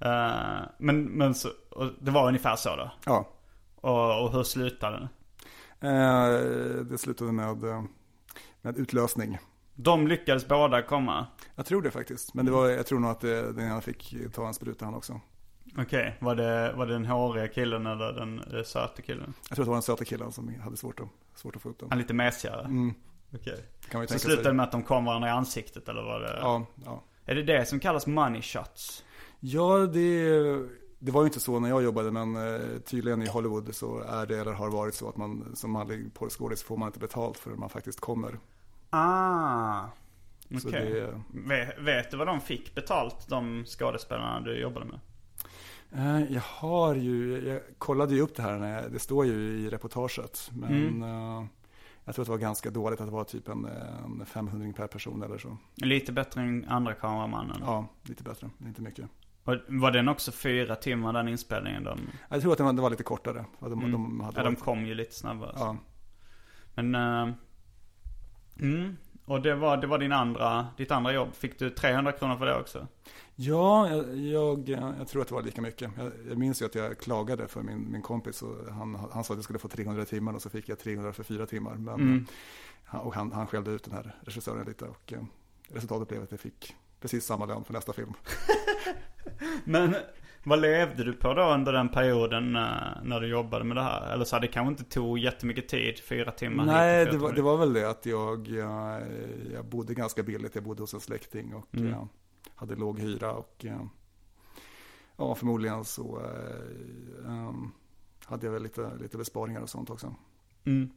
Eh, men, men så, och det var ungefär så då. Ja, Och, och hur slutade den? eh, det slutade med, eh, med utlösning. De lyckades båda komma. Jag tror det faktiskt. Men det var, jag tror nog att det, den ena fick ta en spruta han också. Okej, var, det, var det den håriga killen eller den eh, söta killen? Jag tror att det var den söta killen som hade svårt att, svårt att få upp den. Han lite mesigare? Mm, Okej. ju Så slutade det sig. med att de kom varandra i ansiktet eller var det? Ja, ja. Är det det som kallas money shots? ja det, det var ju inte så när jag jobbade men eh, tydligen i Hollywood så är det eller har varit så att man som manlig porrskådis får man inte betalt förrän man faktiskt kommer. Ah. Så det, Vet, vet du vad de fick betalt, de skådespelarna du jobbade med? Eh, Jag har ju, jag kollade ju upp det här, när jag, det står ju i reportaget. Men Mm. eh, jag tror att det var ganska dåligt att det var typ en, en 500 per person eller så. Lite bättre än andra kameramannen. Ja, lite bättre, inte mycket. Och var den också fyra timmar den inspelningen? De, Jag tror att det var, det var lite kortare. De, Mm. de hade ja, de varit- kom ju lite snabbare. Ja, Men, eh, mm, och det var, det var din andra, ditt andra jobb. Fick du 300 kronor för det också? ja jag, jag, jag tror att det var lika mycket. Jag, jag minns ju att jag klagade för min, min kompis. Och han, han sa att jag skulle få 300 timmar och så fick jag 300 för fyra timmar. Men, Mm. han- och han, han skällde ut den här regissören lite. Och eh, resultatet blev att jag fick precis samma lön för nästa film. [laughs] Men vad levde du på då under den perioden när, när du jobbade med det här? Eller så här, det kanske inte tog jättemycket tid, fyra timmar Nej, det var, det var väl det att jag, jag, jag bodde ganska billigt. Jag bodde hos en släkting och Mm. jag hade låg hyra. Och eh, ja, förmodligen så eh, um, hade jag väl lite, lite besparingar och sånt också. Mm.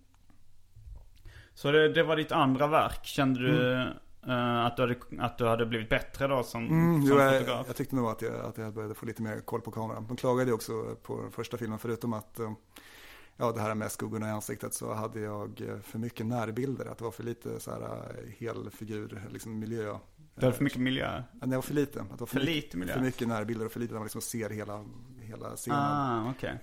Så det, det var ditt andra verk. Kände du eh, att, du hade, att du hade blivit bättre då som, Mm, som jag, fotograf? jag tyckte nog att jag, att jag började få lite mer koll på kameran. De klagade ju också på den första filmen, förutom att eh, ja, det här med skuggorna i ansiktet så hade jag eh, för mycket närbilder. Att det var för lite så här helfigur, liksom miljö. Du hade för mycket miljö? Ja, Det var för lite. Att det var För mycket- lite miljö? För mycket närbilder och för lite där man liksom ser hela, hela scenen. Ah, okej.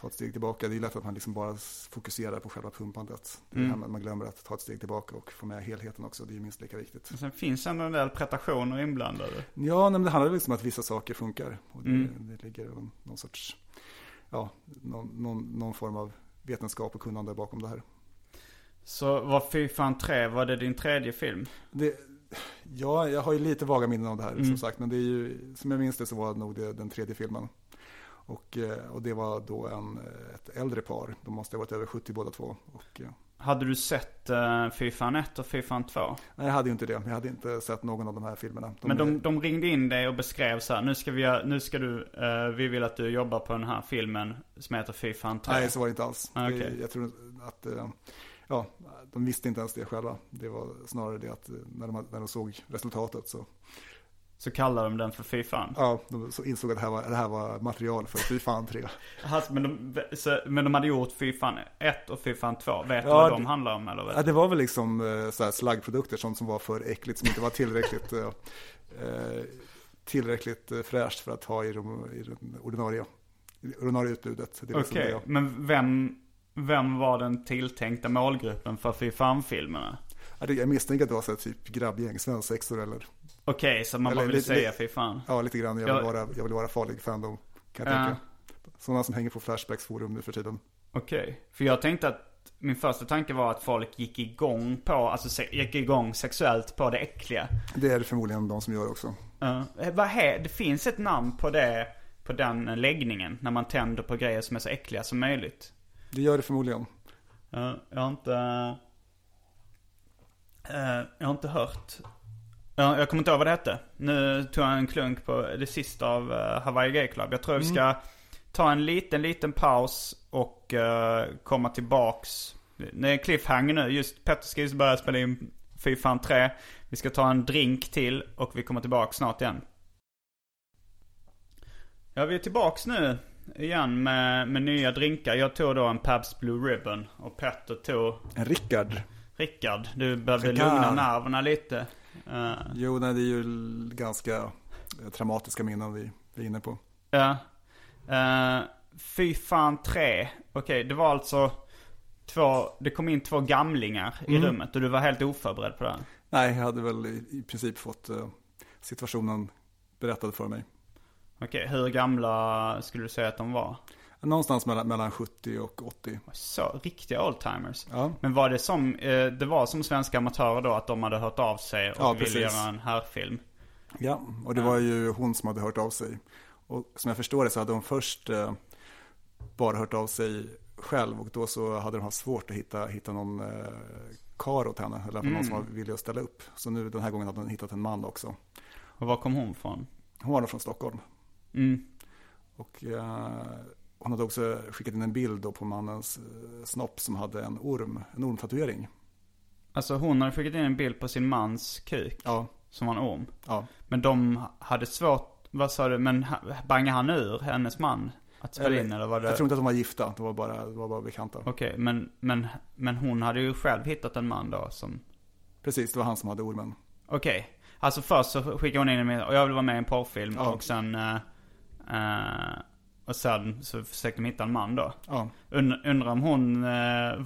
Ta ett steg tillbaka. Det är lätt att man liksom bara fokuserar på själva pumpandet. Det Mm. det här man glömmer att ta ett steg tillbaka och få med helheten också. Det är minst lika viktigt. Men sen finns ändå en del prestationer inblandade. Ja, men det handlar liksom om att vissa saker funkar. Och det, Mm. det ligger någon, sorts, ja, någon, någon, någon form av vetenskap och kunnande bakom det här. Så var Fy fan 3, var det din tredje film? Det, Ja, jag har ju lite vaga minnen av det här Mm. som sagt. Men det är ju, som jag minns det så var nog det den tredje filmen. Och, eh, och det var då en, eh, ett äldre par. De måste ha varit över 70 båda två. Och, eh, Hade du sett uh, Fifan 1 och Fifan 2? nej, jag hade ju inte det. Jag hade inte sett någon av de här filmerna. De, Men de, de ringde in dig och beskrev så här, nu ska vi, nu ska du, eh, vi vill att du jobbar på den här filmen som heter Fifan 3. Nej, så var det inte alls. Ah, Det- okej. Jag tror att, eh, ja, de visste inte ens det själva. Det var snarare det att när de, när de såg resultatet så, Så kallar de den för Fifan. ja, de så insåg att det här var, det här var material för fy fan tre. Alltså, men, de, så, men de hade gjort Fifan 1 och Fifan 2. Vet du Ja, vad de det- handlar om eller? Ja, det var väl liksom eh, så här slaggprodukter, sånt som var för äckligt, som inte var tillräckligt, eh, eh, tillräckligt fräscht för att ha i, de, i den ordinarie, ordinarie utbudet. Liksom Okej, det. men vem, vem var den tilltänkta målgruppen för Fifan-filmerna? Ja, det- Jag misstänker att det var så här, typ grabbgäng, svensexor eller, Okej, så man Eller bara lite- säga lite- Fifan. ja lite grann, jag vill, Ja. vara, jag vill vara farlig fandom, kan jag Ja. tänka. Sådana som hänger på Flashbacks forum nu för tiden. Okej, för jag tänkte att min första tanke var att folk gick igång på, alltså gick igång sexuellt på det äckliga. Det är det förmodligen de som gör också. Uh, vad he, det finns ett namn på det, på den läggningen. När man tänder på grejer som är så äckliga som möjligt. Det gör det förmodligen. Ja, jag har inte... eh, jag har inte hört. Ja, jag kommer inte ihåg vad det hette. Nu tog jag en klunk på det sista av uh, Hawaii Gay Club. Jag tror vi ska ta en liten, liten paus och eh, komma tillbaks. Det är en cliffhanger nu. Just Petter ska just börja spela in Fy fan 3. Vi ska ta en drink till och vi kommer tillbaks snart igen. Ja, vi är tillbaks nu igen med, med nya drinkar. Jag tog då en Pabst Blue Ribbon och Petter tog En Rickard. Rickard. Du Rickard. lugna nerverna lite. Eh, Jo, nej, det är ju ganska traumatiska minnen vi, vi är inne på. Ja. Uh, fy fan 3. Okej, det var alltså två, det kom in två gamlingar i Mm. rummet och du var helt oförberedd på det. här. Nej, jag hade väl i, i princip fått eh, situationen berättad för mig. Okej, hur gamla skulle du säga att de var? Någonstans mellan, mellan 70 och 80. Så, riktiga oldtimers. Ja, Men var det som, eh, det var som svenska amatörer då att de hade hört av sig och Ja, ville precis. göra en härfilm? ja och det var ju hon som hade hört av sig. Och som jag förstår det så hade hon först eh, bara hört av sig själv och då så hade de haft svårt att hitta, hitta någon eh, kar åt henne. Eller fall någon som var villig att ställa upp. Så nu den här gången hade hon hittat en man också. Och var kom hon från? Hon var från Stockholm. Mm. Och eh, hon hade också skickat in en bild då på mannens eh, snopp som hade en orm, en ormtatuering. Alltså hon hade skickat in en bild på sin mans kuk Ja, som var en orm. ja. Men de hade svårt, vad sa du, men bangade han ur hennes man? Att spela in eller var det? Jag tror inte att de var gifta, de var bara, de var bara bekanta. Okej, men, men, men hon hade ju själv hittat en man då som... Precis, det var han som hade ormen. Okej. Alltså först så skickade hon in en och jag vill vara med i en porrfilm Ja. och sen... eh, eh, och sen så försökte de hitta en man då. Ja, Und, undrar om hon... eh,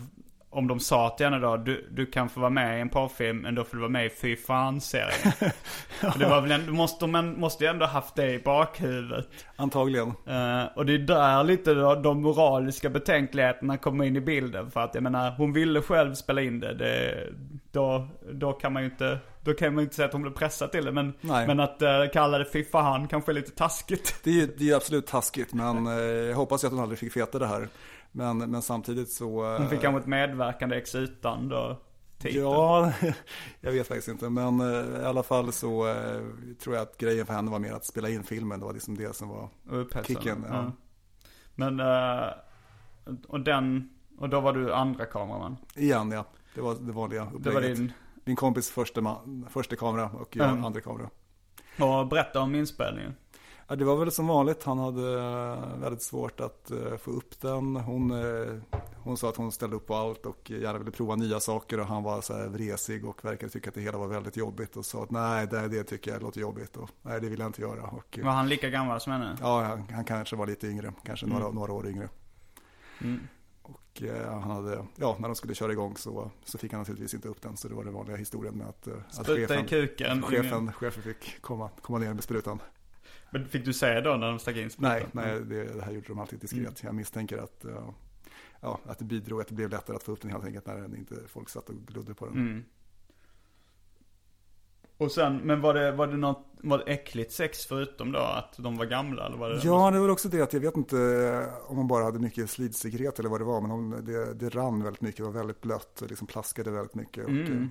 om de sa till henne då, du, du kan få vara med i en porrfilm men då får du vara med i Fy fan-serien. [laughs] För det var väl ändå, måste, de måste ju ändå haft det i bakhuvudet. antagligen. Eh, och det är där lite då, de moraliska betänkligheterna kommer in i bilden. För att jag menar, hon ville själv spela in det. det då, då kan man ju inte, då kan man inte säga att hon blev pressad till det. Men, men att uh, kalla det fiffa han kanske är lite taskigt. Det är ju det är absolut taskigt, men eh, jag hoppas att hon aldrig fick veta det här. Men, men samtidigt så... eh, Hon fick kanske ett medverkande ex utan då. titeln. Ja, [laughs] jag vet faktiskt inte. Men eh, i alla fall så eh, tror jag att grejen för henne var mer att spela in filmen. Det var liksom det som var... Upphetsande. Kicken, ja. Men, eh, och den, och då var du andra kameraman. Igen, ja. Det var det vanliga Det upplägget. var din, Min kompis första, man, första kamera och jag Mm. andra kamera. och berätta om inspelningen. Ja, det var väl som vanligt. Han hade eh, väldigt svårt att eh, få upp den. Hon, eh, hon sa att hon ställde upp på allt och gärna ville prova nya saker. Och han var så här vresig och verkade tycka att det hela var väldigt jobbigt. Och sa att nej, det, det tycker jag låter jobbigt. Och nej, det vill jag inte göra. Och, Var han lika gammal som henne? ja, han, han kanske var lite yngre. Kanske några, några år yngre. Mm. Och eh, han hade, ja, när de skulle köra igång så, så fick han naturligtvis inte upp den. Så det var den vanliga historien med att, eh, att i kuken. chefen, chefen fick komma, komma ner med sprutan. Men fick du säga då när de stack in sprutan? Nej, nej det, det här gjorde de alltid diskret. Jag misstänker att, eh, ja, att det bidrog, att det blev lättare att få upp den helt enkelt när inte folk satt och glodde på den. Mm. Och sen, men var det, var det något, var det äckligt sex förutom då att de var gamla eller var det? Ja, det var också det att jag vet inte om man bara hade mycket slidsekret eller vad det var, men om det, det rann väldigt mycket, det var väldigt blött och liksom plaskade väldigt mycket. Och, Mm.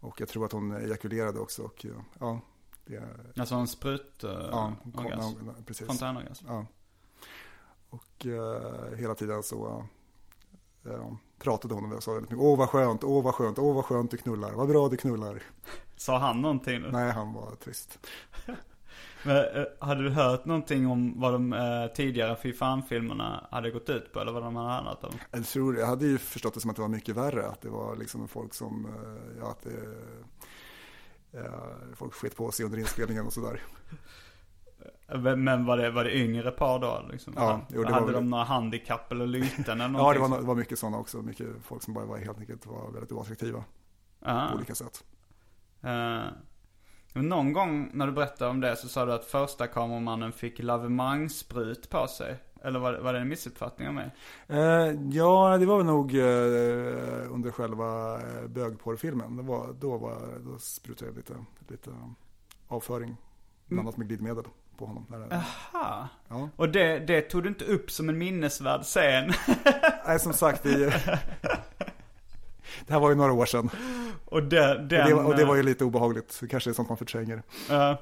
och jag tror att hon ejakulerade också och ja, det, Alltså en sprut uh, ja, orgasm. precis. Fontänorgasm. Ja. Och eh, hela tiden så eh, pratade hon och sa väldigt mycket, åh vad skönt, åh vad skönt, åh vad skönt du knullar, vad bra du knullar. [laughs] Sa han någonting? Nej, han var trist. [laughs] Men, eh, hade du hört någonting om vad de eh, tidigare Fy Fan-filmerna hade gått ut på? Eller vad de hade handlat om? Jag, tror, jag hade ju förstått det som att det var mycket värre, att det var liksom folk som, eh, ja att det, eh, folk sket på sig under inspelningen och sådär. Men men var det, var det yngre par då? Liksom? Ja, jo, hade var de några handikapp eller lyten eller [laughs] Ja, det var, det var mycket sådana också, mycket folk som bara var helt enkelt var väldigt oattraktiva Ah. på olika sätt. Eh, men någon gång när du berättade om det så sa du att första kameramannen fick lavemangssprut på sig. Eller var, var det en missuppfattning av mig? Eh, ja, det var väl nog eh, under själva eh, bögporrfilmen. Det var, då, var, då sprutade jag lite, lite avföring blandat med glidmedel på honom. När det, Ha. ja. Och det, det tog du inte upp som en minnesvärd scen. [laughs] Nej, som sagt, det, det här var ju några år sedan. och, det, Och den, det, och det var ju lite obehagligt. Det kanske är sånt man förtränger. eh,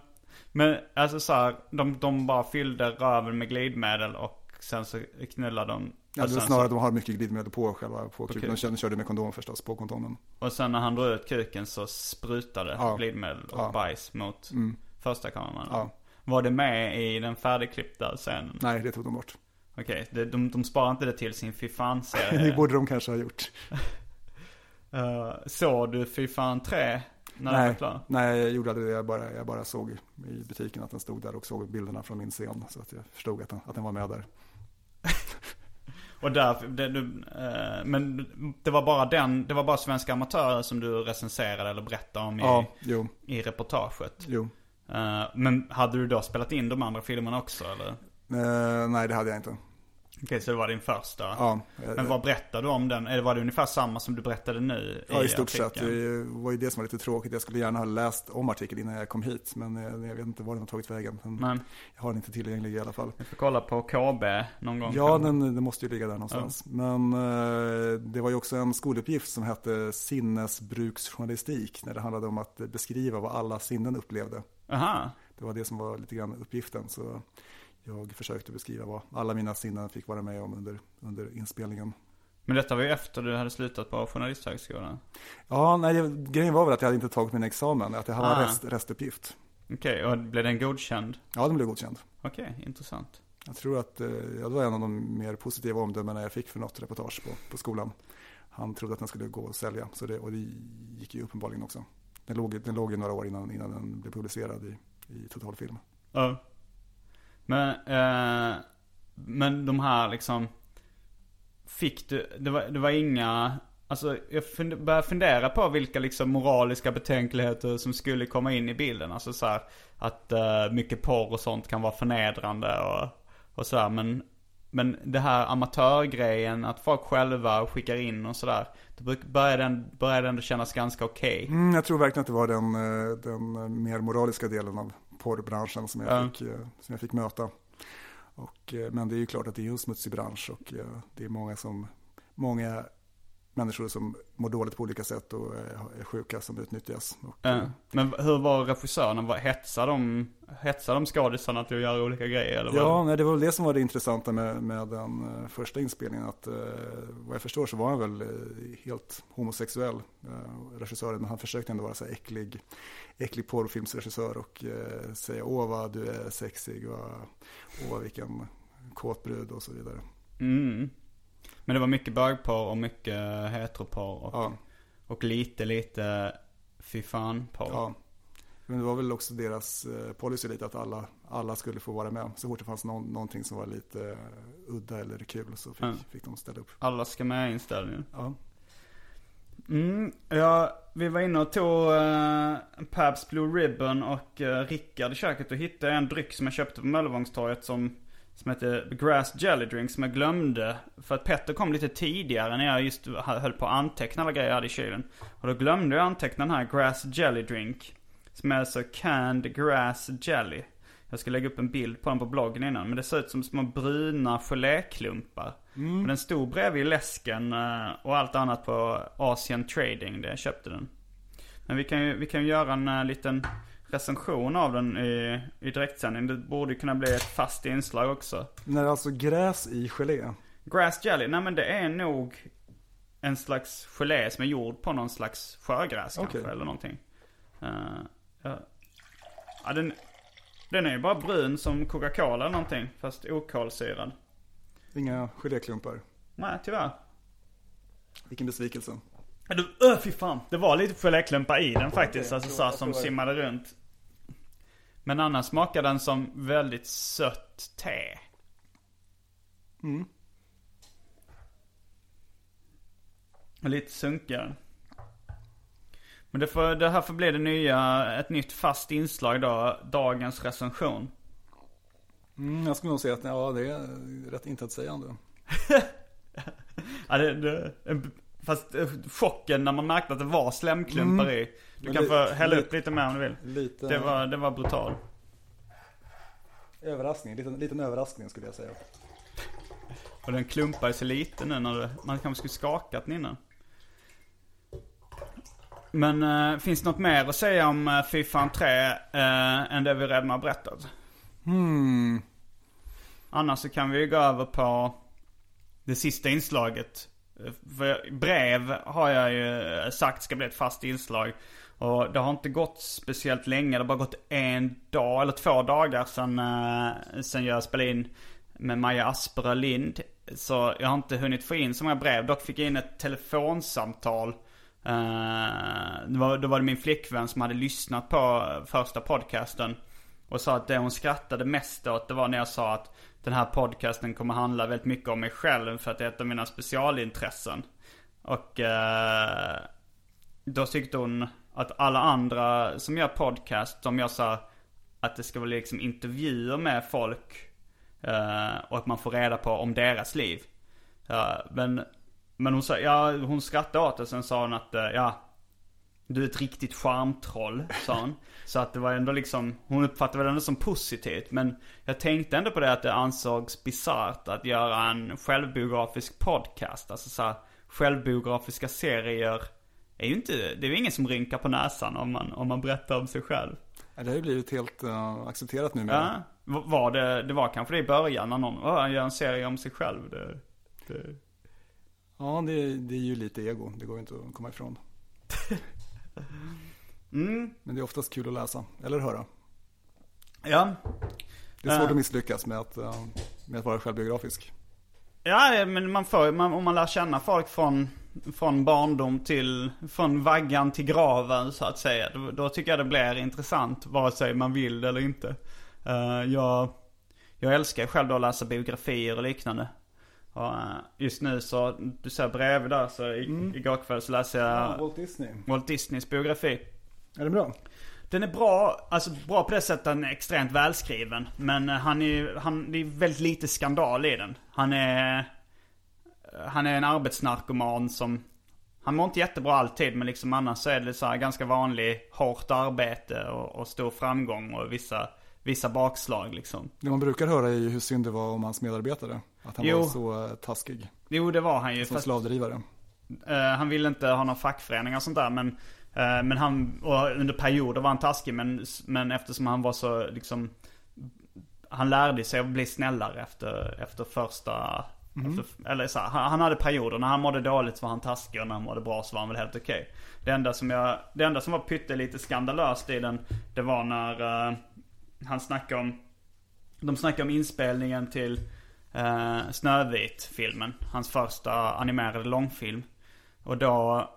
men alltså så här, de, de bara fyllde röven med glidmedel och sen så knullade de. Ja, det är sen snarare att så, de har mycket glidmedel på själva på kuken. kuken. De körde, med kondom förstås, på kondomen. och sen när han drog ut kuken så sprutade Ja. glidmedel och Ja. bajs mot Mm. första kameramannen. Ja. Var det med i den färdigklippta scenen? Nej, det tog de bort. Okej, det- de, de sparar inte det till sin fy fan-serie. [laughs] Det borde de kanske ha gjort. Uh, [laughs] såg du Fy fan 3 när den var Nej, nej, jag gjorde det. Jag bara, jag bara såg i butiken att den stod där och såg bilderna från min scen. Så att jag förstod att den, att den var med där. Och där, det, du, eh, men det var bara den, det var bara Svenska Amatörer som du recenserade eller berättade om i, Ja, jo, i reportaget. jo. Eh, men hade du då spelat in de andra filmerna också eller? Eh, nej, det hade jag inte. Okej, så det var din första? Ja, Men vad berättade du om den? Var det ungefär samma som du berättade nu? ja, i stort sett. Det var ju det som var lite tråkigt. Jag skulle gärna ha läst om artikeln innan jag kom hit. Men eh, jag vet inte var den har tagit vägen. Men jag har den inte tillgänglig i alla fall. vi får kolla på KB någon gång. Ja, den, den måste ju ligga där någonstans. Men eh, det var ju också en skoluppgift som hette sinnesbruksjournalistik. När det handlade om att beskriva vad alla sinnen upplevde. Aha. Det var det som var lite grann uppgiften. Så jag försökte beskriva vad alla mina sinnen fick vara med om under, under inspelningen. Men detta var ju efter du hade slutat på Journalisthögskolan. Ja, nej, grejen var väl att jag hade inte tagit min examen. Att det här var en Ah. rest, restuppgift. Okej, och blev den godkänd? Ja, den blev godkänd. Okej, intressant. Jag tror att eh, ja, det var en av de mer positiva omdömena jag fick för något reportage på, på skolan. Han trodde att den skulle gå att sälja, så det, och det gick ju uppenbarligen också. Den låg, den låg ju några år innan, innan den blev publicerad i, i totalfilm. Ja. Men, eh, men de här liksom Fick du, det var, det var inga Alltså jag fund, började fundera på vilka liksom moraliska betänkligheter som skulle komma in i bilden. Alltså så här, att eh, mycket porr och sånt kan vara förnedrande och, och sådär. Men, men det här amatörgrejen, att folk själva skickar in och sådär. Då började den, började den ändå kännas ganska okej. Mm, jag tror verkligen att det var den, eh, den eh, mer moraliska delen av porrbranschen som jag, Ja. fick, eh, som jag fick möta. Och, eh, men det är ju klart att det är en smutsig bransch och eh, det är många, som, många människor som mår dåligt på olika sätt och är är sjuka som utnyttjas. Och, eh, Men hur var regissörerna? Hetsade de, hetsade de skådisarna till att göra olika grejer? Eller Ja, nej, det var väl det som var det intressanta med, med den eh, första inspelningen. Att, eh, vad jag förstår så var han väl eh, helt homosexuell, eh, regissören. Men han försökte ändå vara så här äcklig, äcklig porrfilmsregissör och eh, säga åh vad du är sexig och åh vilken kåt brud och så vidare. Mm. Men det var mycket bögporr och mycket heteroporr och, Ja, och lite, lite fy fan-porr. ja. Men det var väl också deras eh, policy lite att alla, alla skulle få vara med. Så fort det fanns någon, någonting som var lite eh, udda eller kul så fick, Mm. fick de ställa upp. Alla ska med inställningen. Ja. Mm, ja, vi var inne och tog uh, Pabs Blue Ribbon och uh, Rickard i köket och hittade en dryck som jag köpte på Möllevångstorget som, som heter Grass Jelly Drink som jag glömde. För att Petter kom lite tidigare när jag just höll på att anteckna alla grejer jag hade i kylen. Och då glömde jag anteckna den här Grass Jelly Drink. Som är alltså canned grass jelly. Jag ska lägga upp en bild på den på bloggen innan. Men det ser ut som små bruna geléklumpar. Mm. Och den stod bredvid läsken eh, och allt annat på Asian Trading där jag köpte den. Men vi kan ju, vi kan ju göra en uh, liten recension av den i, i direktsändning. Det borde kunna bli ett fast inslag också. När det är alltså gräs i gelé. Grass jelly, nej men det är nog en slags gelé som är gjord på någon slags sjögräs kanske Okej. eller någonting. Uh, ja. ja, den, den är ju bara brun som Coca-Cola eller någonting fast okolsyrad. Inga geléklumpar. Nej tyvärr. Vilken besvikelse. Du, öh, fy fan. Det var lite geléklumpar i den faktiskt. Okej, alltså så som simmade runt. Men annars smakar den som väldigt sött te. Mm. Lite sunkigare. Men det, får, det här får bli det nya, ett nytt fast inslag då. Dagens recension. Mm, jag skulle nog säga att ja, det är rätt intetsägande. [laughs] Ja, det, det, en- fast eh, chocken när man märkte att det var slemklumpar i. Du kan få hälla upp lite mer om du vill. Lite Det var, det var brutal. överraskning. Liten, liten överraskning skulle jag säga. Och den klumpar sig lite nu när det, man kanske skulle skakat den innan. Men eh, finns det något mer att säga om uh, Fifa 3 eh, än det vi redan har berättat? Hmm. Annars så kan vi ju gå över på det sista inslaget. Eh, för brev har jag ju eh, sagt ska bli ett fast inslag. Och det har inte gått speciellt länge. Det har bara gått en dag eller två dagar sedan, eh, sen jag spelade in med Maja Asperö Lind. Så jag har inte hunnit få in så många brev. Dock fick jag in ett telefonsamtal. Det var, då var det min flickvän som hade lyssnat på första podcasten. Och sa att det hon skrattade mest åt det var när jag sa att den här podcasten kommer handla väldigt mycket om mig själv för att det är ett av mina specialintressen. Och eh, då tyckte hon att alla andra som gör podcast, de gör så här att det ska vara liksom intervjuer med folk. eh, och att man får reda på om deras liv. Ja, men, men hon sa, ja hon skrattade åt det sen sa hon att, eh, ja du är ett riktigt charmtroll, sa hon. Så att det var ändå liksom, hon uppfattade väl ändå som positivt. Men jag tänkte ändå på det att det ansågs bisarrt att göra en självbiografisk podcast. Alltså så här, självbiografiska serier är ju inte, det är ju ingen som rynkar på näsan om man, om man berättar om sig själv. Ja, Det har ju blivit helt uh, accepterat nu med. Ja, var det, det var kanske det i början när någon, "Åh, han gör en serie om sig själv. Det, det, Ja, det, det är ju lite ego. Det går ju inte att komma ifrån. [laughs] mm, Men det är oftast kul att läsa eller höra. ja. Det är svårt Ja. att misslyckas med att, eh, med att vara självbiografisk. Ja, men man får, man, om man lär känna folk från, från barndom till, från vaggan till graven så att säga. Då, då tycker jag det blir intressant vare sig man vill det eller inte. Eh, jag, jag älskar själv då att läsa biografier och liknande. Och, eh, just nu så, du ser bredvid där så i, igår kväll så läste jag Walt Disney. Walt Disneys biografi. Är det bra? Den är bra, alltså bra på det sättet att den är extremt välskriven. Men eh, han är han, det är väldigt lite skandal i den. Han är, han är en arbetsnarkoman som, han mår inte jättebra alltid men liksom annars så är det så ganska vanlig hårt arbete och, och stor framgång och vissa, vissa bakslag liksom. Det man brukar höra är ju hur synd det var om hans medarbetare. Att han Jo. var så eh, taskig. Jo det var han ju. Som fast- slavdrivare. Eh, han ville inte ha någon fackförening och sånt där men eh, Men han, och under perioder var han taskig men, men eftersom han var så liksom Han lärde sig att bli snällare efter, efter första efter, Eller så här, han, hade perioder, när han mådde dåligt så var han taskig och när han mådde bra så var han väl helt okej Det enda som jag, det enda som var pyttelite skandalöst i den Det var när eh, Han snackade om De snackade om inspelningen till eh, Snövit-filmen. Hans första animerade långfilm. Och då...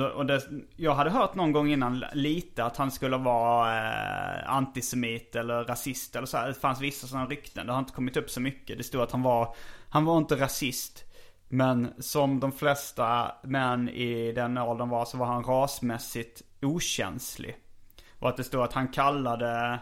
och det, jag hade hört någon gång innan lite att han skulle vara eh, antisemit eller rasist eller så här. Det fanns vissa sådana rykten. Det har inte kommit upp så mycket. Det stod att han var... Han var inte rasist. Men som de flesta män i den åldern var så var han rasmässigt okänslig. Och att det stod att han kallade,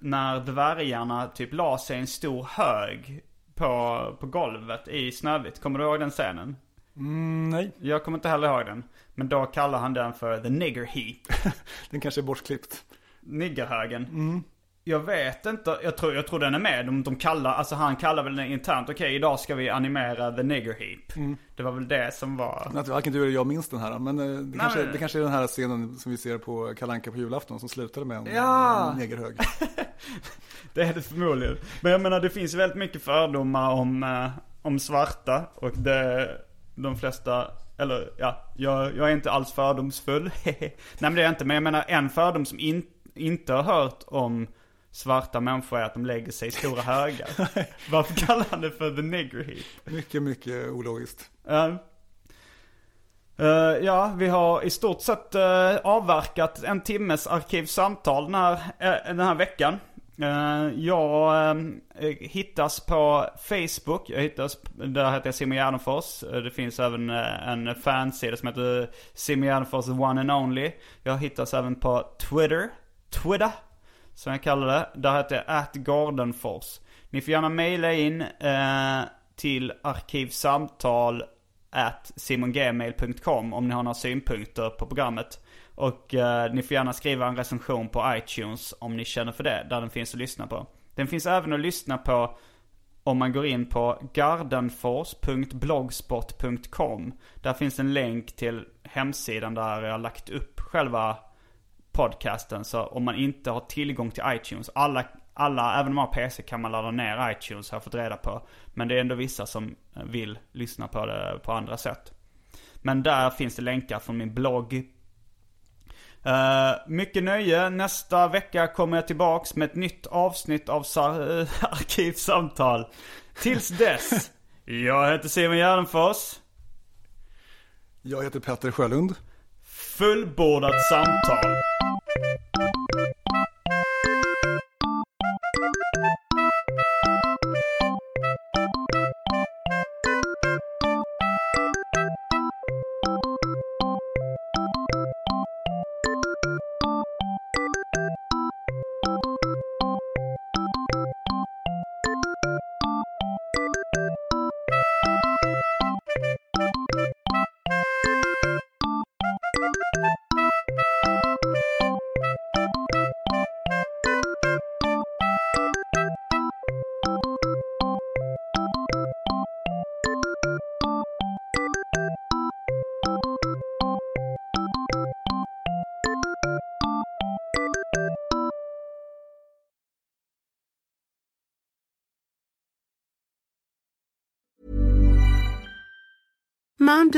när dvärgarna typ la sig en stor hög på, på golvet i Snövit. Kommer du ihåg den scenen? Mm, nej, Jag kommer inte heller ihåg den. Men då kallar han den för the nigger heap. [laughs] den kanske är bortklippt. Niggerhögen. Jag vet inte, jag tror, jag tror den är med. De, de kallar, alltså han kallar väl den internt. Okej, idag ska vi animera the nigger heap. Det var väl det som var... Varken du eller jag minns den här. Men eh, det, kanske, men- det kanske är den här scenen som vi ser på Kalanka på julafton som slutade med en, Ja. en negerhög. [laughs] Det är det förmodligen. Men jag menar det finns väldigt mycket fördomar om, eh, om svarta. Och det, de flesta, eller ja, jag, jag är inte alls fördomsfull. [laughs] Nej men det är jag inte. Men jag menar en fördom som in, inte har hört om svarta människor är att de lägger sig i stora högar. [laughs] Varför kallar han det för the nigger heap? Mycket, mycket ologiskt. Ja. Eh, ja, vi har i stort sett uh, avverkat en timmes arkivsamtal den här, eh, den här veckan. Eh, jag eh, hittas på Facebook, jag hittas, där heter jag Simon Gärdenfors. Eh, det finns även en fansida som heter Simon Gärdenfors one and only. Jag hittas även på Twitter, Twitter, som jag kallar det. Där heter jag atgardenfors. Ni får gärna mejla in till arkivsamtal at simongmail.com om ni har några synpunkter på programmet. Och eh, ni får gärna skriva en recension på iTunes om ni känner för det, där den finns att lyssna på. Den finns även att lyssna på om man går in på gardenfors.blogspot.com. Där finns en länk till hemsidan där jag har lagt upp själva podcasten. Så om man inte har tillgång till iTunes, alla, alla även om man har PC kan man ladda ner iTunes har jag fått reda på. Men det är ändå vissa som vill lyssna på det på andra sätt. Men där finns det länkar från min blogg. Eh, mycket nöje. Nästa vecka kommer jag tillbaks med ett nytt avsnitt av [laughs] Arkivsamtal. Tills dess. jag heter Simon Gärdenfors. Jag heter Petter Sjölund. Fullbordat samtal.